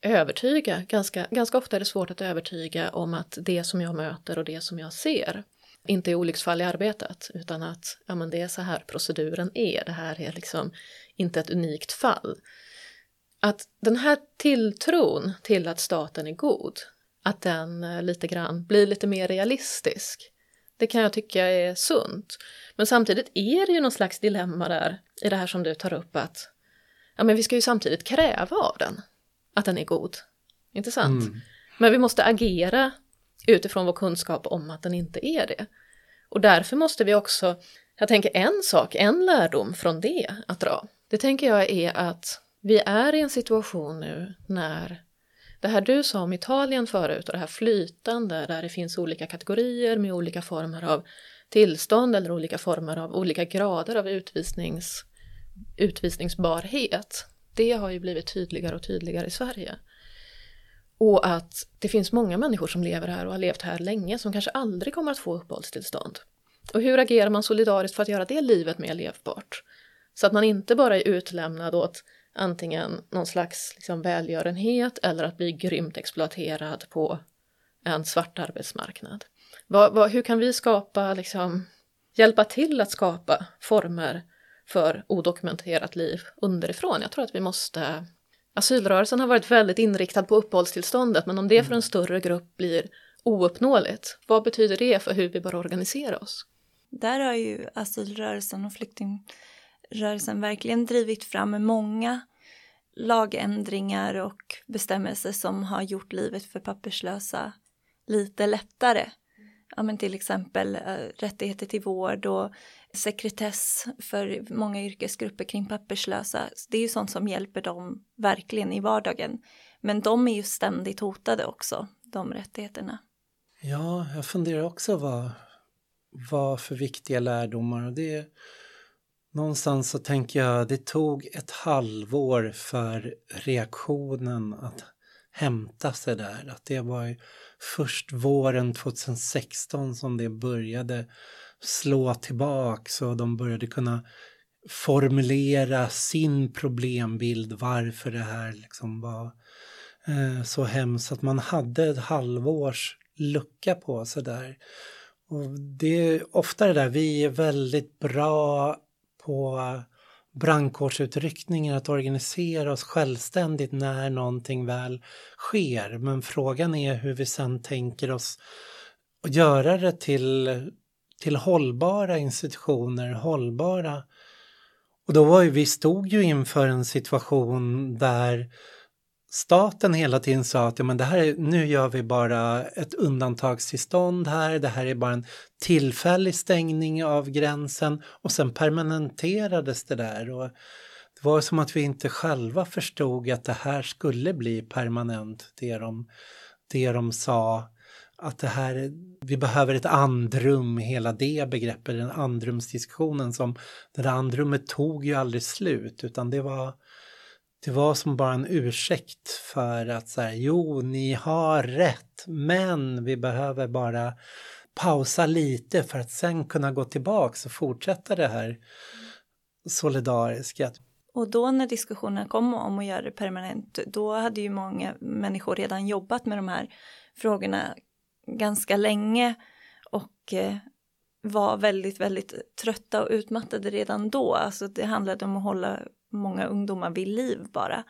övertyga, ganska, ganska ofta är det svårt att övertyga om att det som jag möter och det som jag ser inte är olycksfall i arbetet utan att ja, men det är så här proceduren är, det här är liksom inte ett unikt fall. Att den här tilltron till att staten är god, att den lite grann blir lite mer realistisk Det kan jag tycka är sunt. Men samtidigt är det ju någon slags dilemma där i det här som du tar upp att ja, men vi ska ju samtidigt kräva av den att den är god. Inte sant? Mm. Men vi måste agera utifrån vår kunskap om att den inte är det. Och därför måste vi också, jag tänker en sak, en lärdom från det att dra, det tänker jag är att vi är i en situation nu när det här du sa om Italien förut och det här flytande där det finns olika kategorier med olika former av tillstånd eller olika former av olika grader av utvisnings, utvisningsbarhet. Det har ju blivit tydligare och tydligare i Sverige. Och att det finns många människor som lever här och har levt här länge som kanske aldrig kommer att få uppehållstillstånd. Och hur agerar man solidariskt för att göra det livet mer levbart? Så att man inte bara är utlämnad åt antingen någon slags liksom välgörenhet eller att bli grymt exploaterad på en svart arbetsmarknad. Vad, vad, hur kan vi skapa, liksom, hjälpa till att skapa former för odokumenterat liv underifrån? Jag tror att vi måste Asylrörelsen har varit väldigt inriktad på uppehållstillståndet men om det för en större grupp blir ouppnåeligt, vad betyder det för hur vi bör organisera oss? Där har ju asylrörelsen och flyktingrörelsen verkligen drivit fram många lagändringar och bestämmelser som har gjort livet för papperslösa lite lättare. Ja, men till exempel eh, rättigheter till vård och sekretess för många yrkesgrupper kring papperslösa. Det är ju sånt som hjälper dem verkligen i vardagen. Men de är ju ständigt hotade också, de rättigheterna. Ja, jag funderar också vad, vad för viktiga lärdomar. Det, någonstans så tänker jag det tog ett halvår för reaktionen att hämta sig där. Att det var först våren 2016 som det började slå tillbaks och de började kunna formulera sin problembild varför det här liksom var eh, så hemskt. Att man hade ett halvårs lucka på sig där. Och det är ofta det där, vi är väldigt bra på brandkårsutryckningar att organisera oss självständigt när någonting väl sker. Men frågan är hur vi sen tänker oss att göra det till till hållbara institutioner, hållbara. Och då var ju, vi stod ju inför en situation där staten hela tiden sa att ja, men det här är, nu gör vi bara ett undantagstillstånd här, det här är bara en tillfällig stängning av gränsen och sen permanenterades det där. Och det var som att vi inte själva förstod att det här skulle bli permanent, det de, det de sa att det här, vi behöver ett andrum, hela det begreppet, den andrumsdiskussionen som, det där andrummet tog ju aldrig slut utan det var, det var som bara en ursäkt för att så här jo, ni har rätt, men vi behöver bara pausa lite för att sen kunna gå tillbaks och fortsätta det här solidariska. Och då när diskussionen kom om att göra det permanent, då hade ju många människor redan jobbat med de här frågorna ganska länge och eh, var väldigt, väldigt trötta och utmattade redan då. Alltså det handlade om att hålla många ungdomar vid liv bara.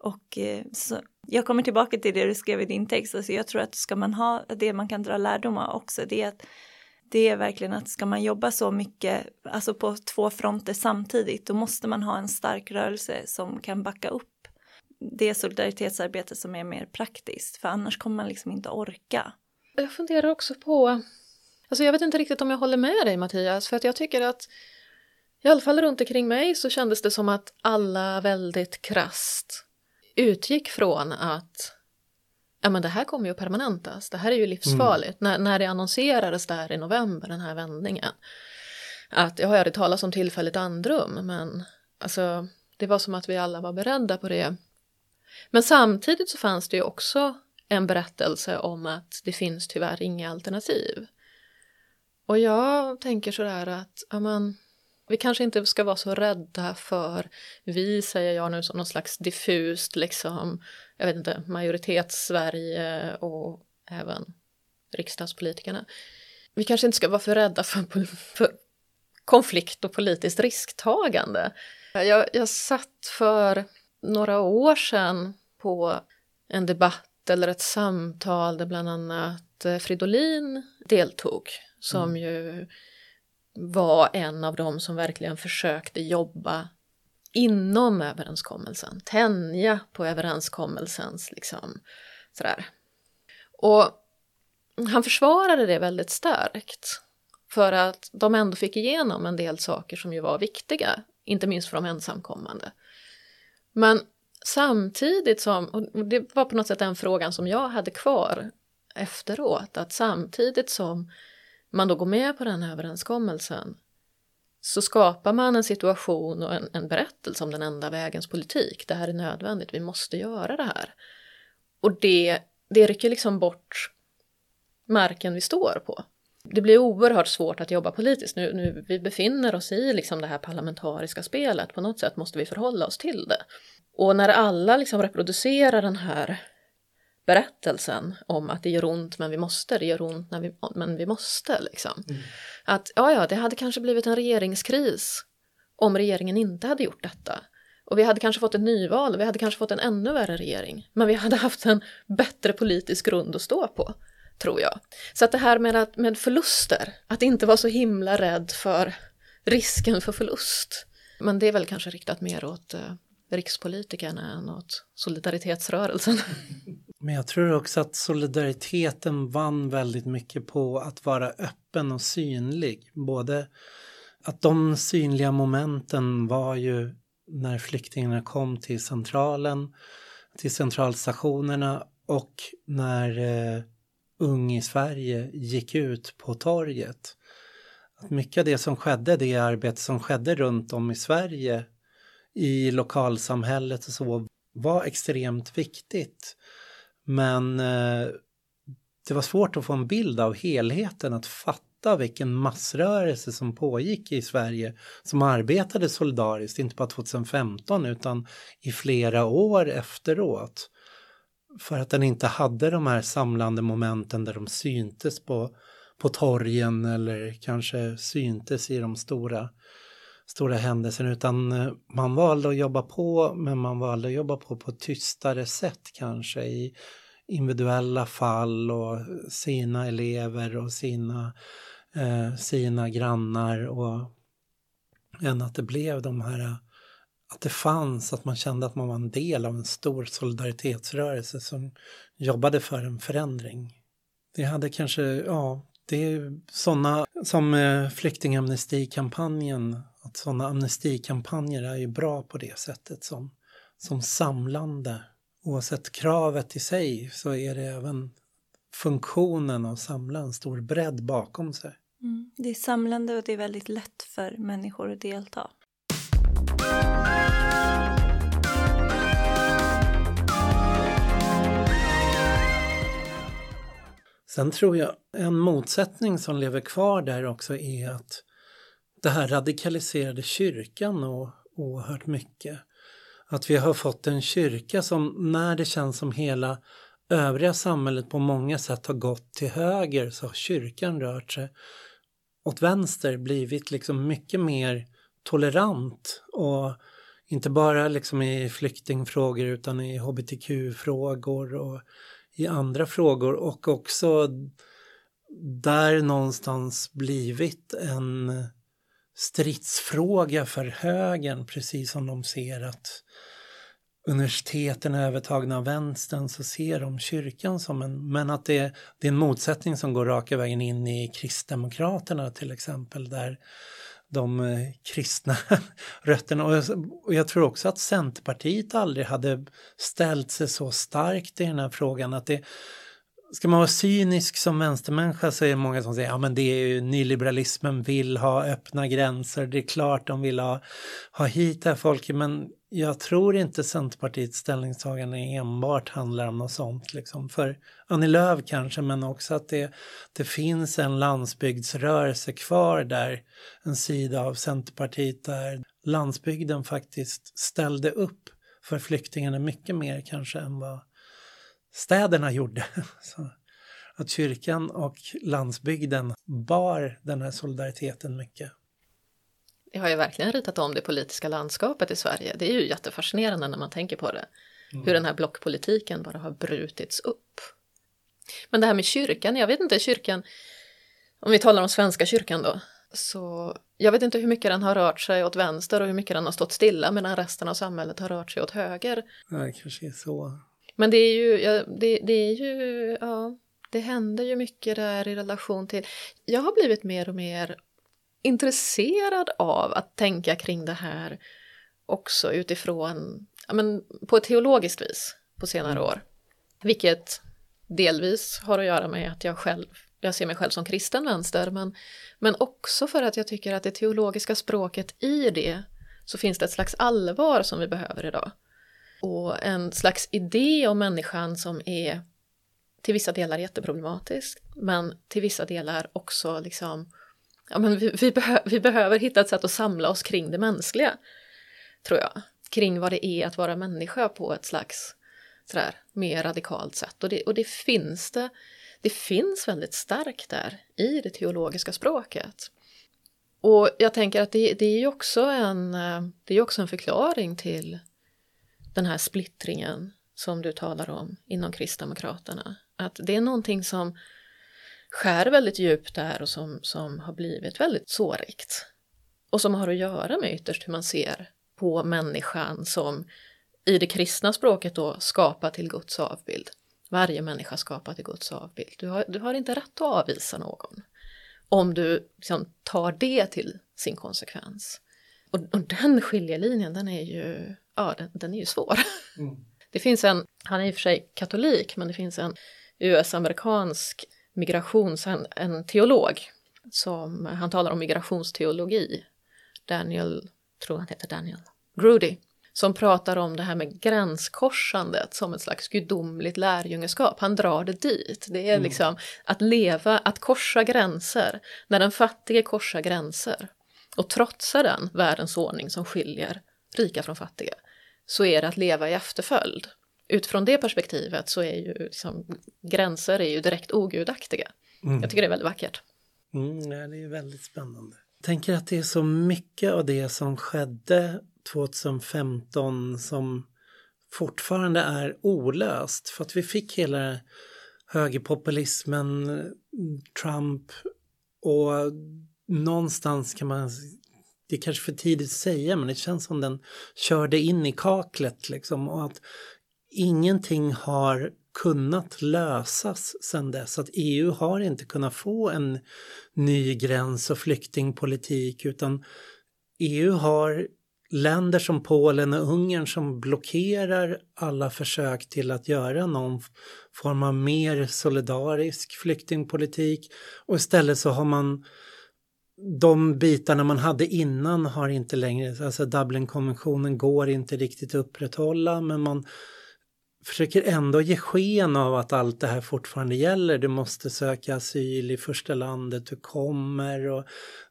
Och eh, så, jag kommer tillbaka till det du skrev i din text, alltså jag tror att ska man ha det man kan dra lärdom av också, det är att det är verkligen att ska man jobba så mycket, alltså på två fronter samtidigt, då måste man ha en stark rörelse som kan backa upp det solidaritetsarbete som är mer praktiskt, för annars kommer man liksom inte orka jag funderar också på, alltså jag vet inte riktigt om jag håller med dig Mattias, för att jag tycker att i alla fall runt omkring mig så kändes det som att alla väldigt krast utgick från att ja men det här kommer ju att permanentas, det här är ju livsfarligt. Mm. När, när det annonserades där i november, den här vändningen, att jag hörde talas om tillfälligt andrum, men alltså det var som att vi alla var beredda på det. Men samtidigt så fanns det ju också en berättelse om att det finns tyvärr inga alternativ. Och jag tänker sådär att amen, vi kanske inte ska vara så rädda för, vi säger jag nu som någon slags diffust, liksom, jag vet inte, majoritets-Sverige och även riksdagspolitikerna. Vi kanske inte ska vara för rädda för, för konflikt och politiskt risktagande. Jag, jag satt för några år sedan på en debatt eller ett samtal där bland annat eh, Fridolin deltog som Mm. ju var en av dem som verkligen försökte jobba inom överenskommelsen, tänja på överenskommelsens liksom sådär. Och han försvarade det väldigt starkt för att de ändå fick igenom en del saker som ju var viktiga, inte minst för de ensamkommande. Men samtidigt som, och det var på något sätt den frågan som jag hade kvar efteråt, att samtidigt som man då går med på den här överenskommelsen så skapar man en situation och en, en berättelse om den enda vägens politik. Det här är nödvändigt, vi måste göra det här. Och det, det rycker liksom bort marken vi står på. Det blir oerhört svårt att jobba politiskt. Nu, nu, vi befinner oss i liksom det här parlamentariska spelet. På något sätt måste vi förhålla oss till det. Och när alla liksom reproducerar den här berättelsen om att det gör ont men vi måste, det gör ont när vi, men vi måste. Liksom. Att ja, ja, det hade kanske blivit en regeringskris om regeringen inte hade gjort detta. Och vi hade kanske fått ett nyval vi hade kanske fått en ännu värre regering. Men vi hade haft en bättre politisk grund att stå på, tror jag. Så att det här med, att, med förluster, att inte vara så himla rädd för risken för förlust. Men det är väl kanske riktat mer åt eh, rikspolitikerna än åt solidaritetsrörelsen. Men jag tror också att solidariteten vann väldigt mycket på att vara öppen och synlig. Både att de synliga momenten var ju när flyktingarna kom till centralen, till centralstationerna och när eh, Ung i Sverige gick ut på torget. Att mycket av det som skedde, det arbete som skedde runt om i Sverige i lokalsamhället och så var extremt viktigt. Men eh, det var svårt att få en bild av helheten, att fatta vilken massrörelse som pågick i Sverige som arbetade solidariskt, inte bara 2015 utan i flera år efteråt. För att den inte hade de här samlande momenten där de syntes på, på torgen eller kanske syntes i de stora, stora händelsen utan eh, man valde att jobba på men man valde att jobba på på ett tystare sätt kanske i individuella fall och sina elever och sina, eh, sina grannar och än att det blev de här att det fanns, att man kände att man var en del av en stor solidaritetsrörelse som jobbade för en förändring. Det hade kanske, ja, det är sådana som eh, flyktingamnestikampanjen, att sådana amnestikampanjer är ju bra på det sättet som, som samlande. Oavsett kravet i sig så är det även funktionen att samla en stor bredd bakom sig. Mm. Det är samlande och det är väldigt lätt för människor att delta. Sen tror jag en motsättning som lever kvar där också är att det här radikaliserade kyrkan och oerhört mycket. Att vi har fått en kyrka som när det känns som hela övriga samhället på många sätt har gått till höger så har kyrkan rört sig åt vänster, blivit liksom mycket mer tolerant och inte bara liksom i flyktingfrågor utan i hbtq-frågor och i andra frågor och också där någonstans blivit en stridsfråga för högern, precis som de ser att universiteten är övertagna av vänstern så ser de kyrkan som en, men att det, det är en motsättning som går raka vägen in i Kristdemokraterna till exempel, där de eh, kristna rötterna. Och jag, och jag tror också att Centerpartiet aldrig hade ställt sig så starkt i den här frågan. att det Ska man vara cynisk som vänstermänniska så är det många som säger ja men det är ju nyliberalismen vill ha öppna gränser, det är klart de vill ha, ha hit det här folket men jag tror inte Centerpartiets ställningstagande enbart handlar om något sånt. Liksom. För Annie Lööf kanske, men också att det, det finns en landsbygdsrörelse kvar där, en sida av Centerpartiet där landsbygden faktiskt ställde upp för flyktingarna mycket mer kanske än vad städerna gjorde. Så att kyrkan och landsbygden bar den här solidariteten mycket. Det har ju verkligen ritat om det politiska landskapet i Sverige. Det är ju jättefascinerande när man tänker på det. Mm. Hur den här blockpolitiken bara har brutits upp. Men det här med kyrkan, jag vet inte, kyrkan Om vi talar om Svenska kyrkan då, så jag vet inte hur mycket den har rört sig åt vänster och hur mycket den har stått stilla medan resten av samhället har rört sig åt höger. Det kanske är så. Men det är ju, ja, det, det är ju, ja, det händer ju mycket där i relation till, jag har blivit mer och mer intresserad av att tänka kring det här också utifrån, ja, men på ett teologiskt vis på senare mm. år. Vilket delvis har att göra med att jag själv, jag ser mig själv som kristen vänster, men, men också för att jag tycker att det teologiska språket i det så finns det ett slags allvar som vi behöver idag. Och en slags idé om människan som är till vissa delar jätteproblematisk, men till vissa delar också liksom, ja men vi, vi, behö, vi behöver hitta ett sätt att samla oss kring det mänskliga, tror jag. Kring vad det är att vara människa på ett slags sådär, mer radikalt sätt. Och det, och det finns det, det finns väldigt starkt där i det teologiska språket. Och jag tänker att det, det är ju också en, eh, det är också en förklaring till den här splittringen som du talar om inom Kristdemokraterna. Att det är någonting som skär väldigt djupt där och som, som har blivit väldigt sårigt. Och som har att göra med ytterst hur man ser på människan som i det kristna språket då skapad till Guds avbild. Varje människa skapad till Guds avbild. Du har, du har inte rätt att avvisa någon om du liksom tar det till sin konsekvens. Och, och den skiljelinjen, den är ju, ja, den, den är ju svår. Mm. Det finns en, han är i och för sig katolik, men det finns en US-amerikansk migrations, en, en teolog som, han talar om migrationsteologi. Daniel, tror han heter Daniel, Grudy som pratar om det här med gränskorsandet som ett slags gudomligt lärjungeskap. Han drar det dit. Det är mm. liksom att leva, att korsa gränser. När den fattige korsar gränser och trotsar den världens ordning som skiljer rika från fattiga, så är det att leva i efterföljd. Utifrån det perspektivet så är ju liksom, gränser är ju direkt ogudaktiga. Mm. Jag tycker det är väldigt vackert. Mm, ja, det är väldigt spännande. Jag tänker att det är så mycket av det som skedde 2015 som fortfarande är olöst. För att vi fick hela högerpopulismen, Trump och någonstans kan man, det är kanske för tidigt att säga, men det känns som den körde in i kaklet liksom och att ingenting har kunnat lösas sedan dess. Att EU har inte kunnat få en ny gräns och flyktingpolitik utan EU har länder som Polen och Ungern som blockerar alla försök till att göra någon form av mer solidarisk flyktingpolitik och istället så har man de bitarna man hade innan har inte längre, alltså Dublinkonventionen går inte riktigt att upprätthålla men man försöker ändå ge sken av att allt det här fortfarande gäller. Du måste söka asyl i första landet du kommer och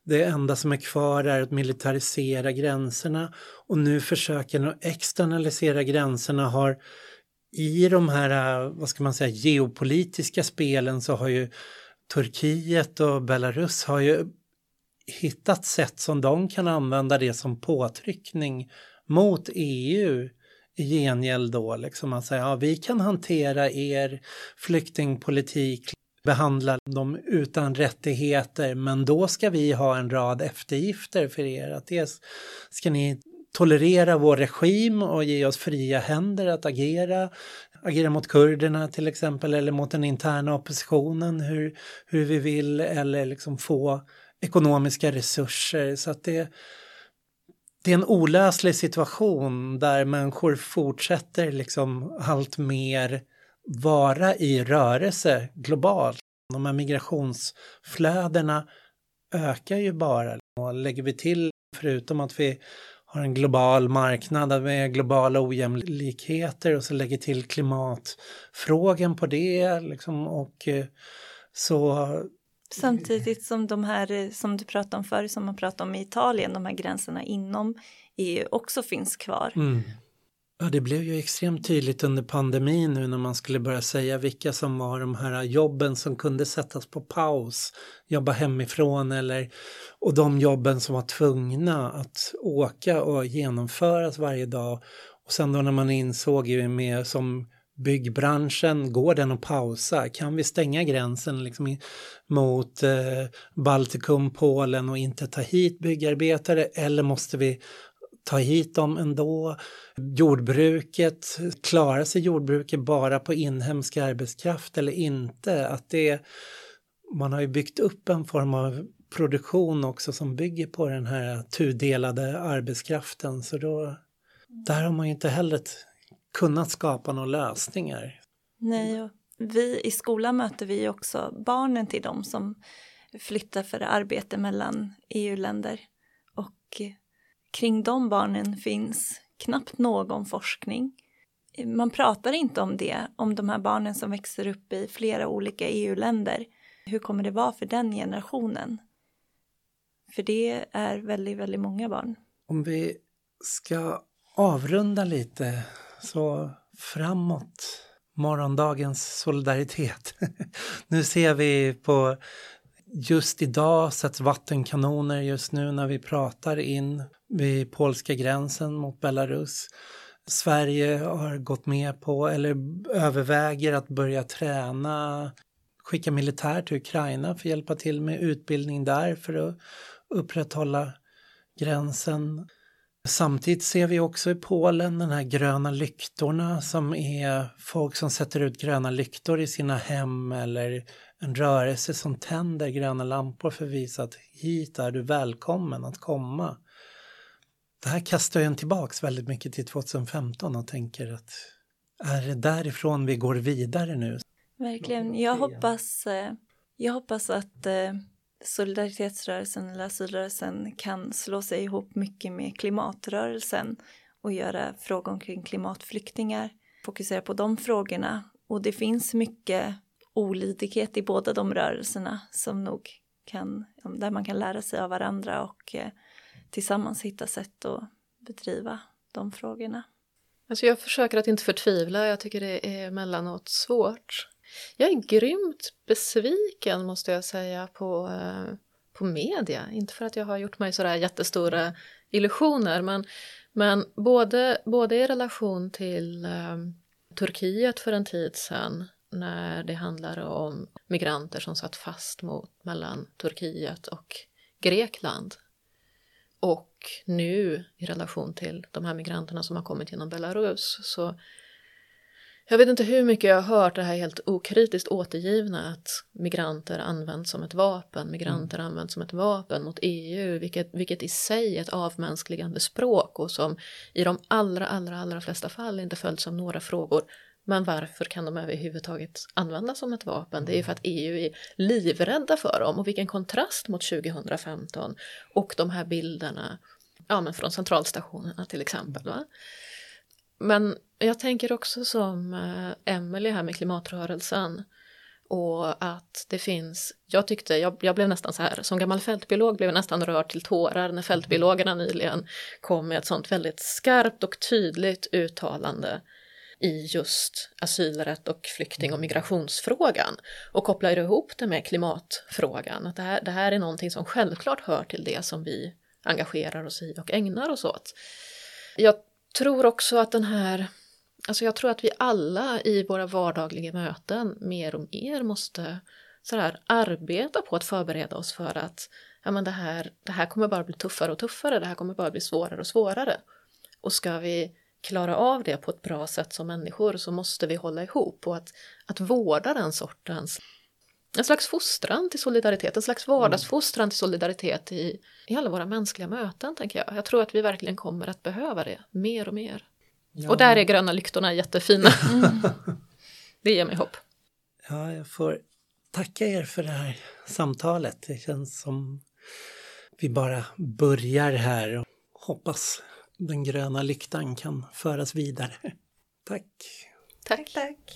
det enda som är kvar är att militarisera gränserna och nu försöker de externalisera gränserna har i de här, vad ska man säga, geopolitiska spelen så har ju Turkiet och Belarus har ju hittat sätt som de kan använda det som påtryckning mot EU i gengäld då, liksom att säga ja, vi kan hantera er flyktingpolitik, behandla dem utan rättigheter, men då ska vi ha en rad eftergifter för er. Att dels ska ni tolerera vår regim och ge oss fria händer att agera, agera mot kurderna till exempel eller mot den interna oppositionen hur, hur vi vill eller liksom få ekonomiska resurser. Så att det, det är en olöslig situation där människor fortsätter liksom allt mer vara i rörelse globalt. De här migrationsflödena ökar ju bara. Och lägger vi till, förutom att vi har en global marknad med globala ojämlikheter och så lägger till klimatfrågan på det liksom och eh, så Samtidigt som de här eh, som du pratade om förr, som man pratade om i Italien, de här gränserna inom EU också finns kvar. Mm. Ja, det blev ju extremt tydligt under pandemin nu när man skulle börja säga vilka som var de här jobben som kunde sättas på paus, jobba hemifrån eller och de jobben som var tvungna att åka och genomföras varje dag. Och sen då när man insåg ju med som byggbranschen, går den att pausa? Kan vi stänga gränsen liksom mot eh, Baltikum, Polen och inte ta hit byggarbetare eller måste vi ta hit dem ändå? Jordbruket, klarar sig jordbruket bara på inhemsk arbetskraft eller inte? Att det, man har ju byggt upp en form av produktion också som bygger på den här tudelade arbetskraften så då där har man ju inte heller kunnat skapa några lösningar. Nej, och vi i skolan möter vi också barnen till dem som flyttar för arbete mellan EU-länder. Och kring de barnen finns knappt någon forskning. Man pratar inte om det, om de här barnen som växer upp i flera olika EU-länder. Hur kommer det vara för den generationen? För det är väldigt, väldigt många barn. Om vi ska avrunda lite så framåt morgondagens solidaritet. nu ser vi på just idag sätts vattenkanoner just nu när vi pratar in vid polska gränsen mot Belarus. Sverige har gått med på eller överväger att börja träna, skicka militär till Ukraina för att hjälpa till med utbildning där för att upprätthålla gränsen. Samtidigt ser vi också i Polen den här gröna lyktorna som är folk som sätter ut gröna lyktor i sina hem eller en rörelse som tänder gröna lampor för att visa att hit är du välkommen att komma. Det här kastar en tillbaks väldigt mycket till 2015 och tänker att är det därifrån vi går vidare nu? Verkligen. Jag hoppas, eh, jag hoppas att eh, solidaritetsrörelsen eller asylrörelsen kan slå sig ihop mycket med klimatrörelsen och göra frågor kring klimatflyktingar, fokusera på de frågorna. Och det finns mycket olidighet i båda de rörelserna som nog kan, där man kan lära sig av varandra och eh, tillsammans hitta sätt att bedriva de frågorna. Alltså jag försöker att inte förtvivla, jag tycker det är emellanåt svårt. Jag är grymt besviken måste jag säga på, eh, på media. Inte för att jag har gjort mig sådär jättestora illusioner men, men både, både i relation till eh, Turkiet för en tid sedan när det handlade om migranter som satt fast mot, mellan Turkiet och Grekland och nu i relation till de här migranterna som har kommit genom Belarus så jag vet inte hur mycket jag har hört det här helt okritiskt återgivna att migranter används som ett vapen, migranter mm. används som ett vapen mot EU, vilket, vilket i sig är ett avmänskligande språk och som i de allra, allra, allra flesta fall inte följs av några frågor. Men varför kan de överhuvudtaget användas som ett vapen? Det är ju för att EU är livrädda för dem och vilken kontrast mot 2015 och de här bilderna ja, men från centralstationerna till exempel. Va? Men jag tänker också som eh, Emelie här med klimatrörelsen och att det finns, jag tyckte, jag, jag, blev nästan så här, som gammal fältbiolog blev jag nästan rörd till tårar när fältbiologerna nyligen kom med ett sånt väldigt skarpt och tydligt uttalande i just asylrätt och flykting och migrationsfrågan och kopplar ihop det med klimatfrågan. Att det här, det här är någonting som självklart hör till det som vi engagerar oss i och ägnar oss åt. Jag tror också att den här, alltså jag tror att vi alla i våra vardagliga möten mer och mer måste sådär, arbeta på att förbereda oss för att ja, men det, här, det här kommer bara bli tuffare och tuffare, det här kommer bara bli svårare och svårare. Och ska vi klara av det på ett bra sätt som människor så måste vi hålla ihop och att, att vårda den sortens en slags fostran till solidaritet, en slags vardagsfostran till solidaritet i, i alla våra mänskliga möten, tänker jag. Jag tror att vi verkligen kommer att behöva det mer och mer. Ja. Och där är gröna lyktorna jättefina. Mm. det ger mig hopp. Ja, jag får tacka er för det här samtalet. Det känns som vi bara börjar här och hoppas den gröna lyktan kan föras vidare. Tack! Tack, tack!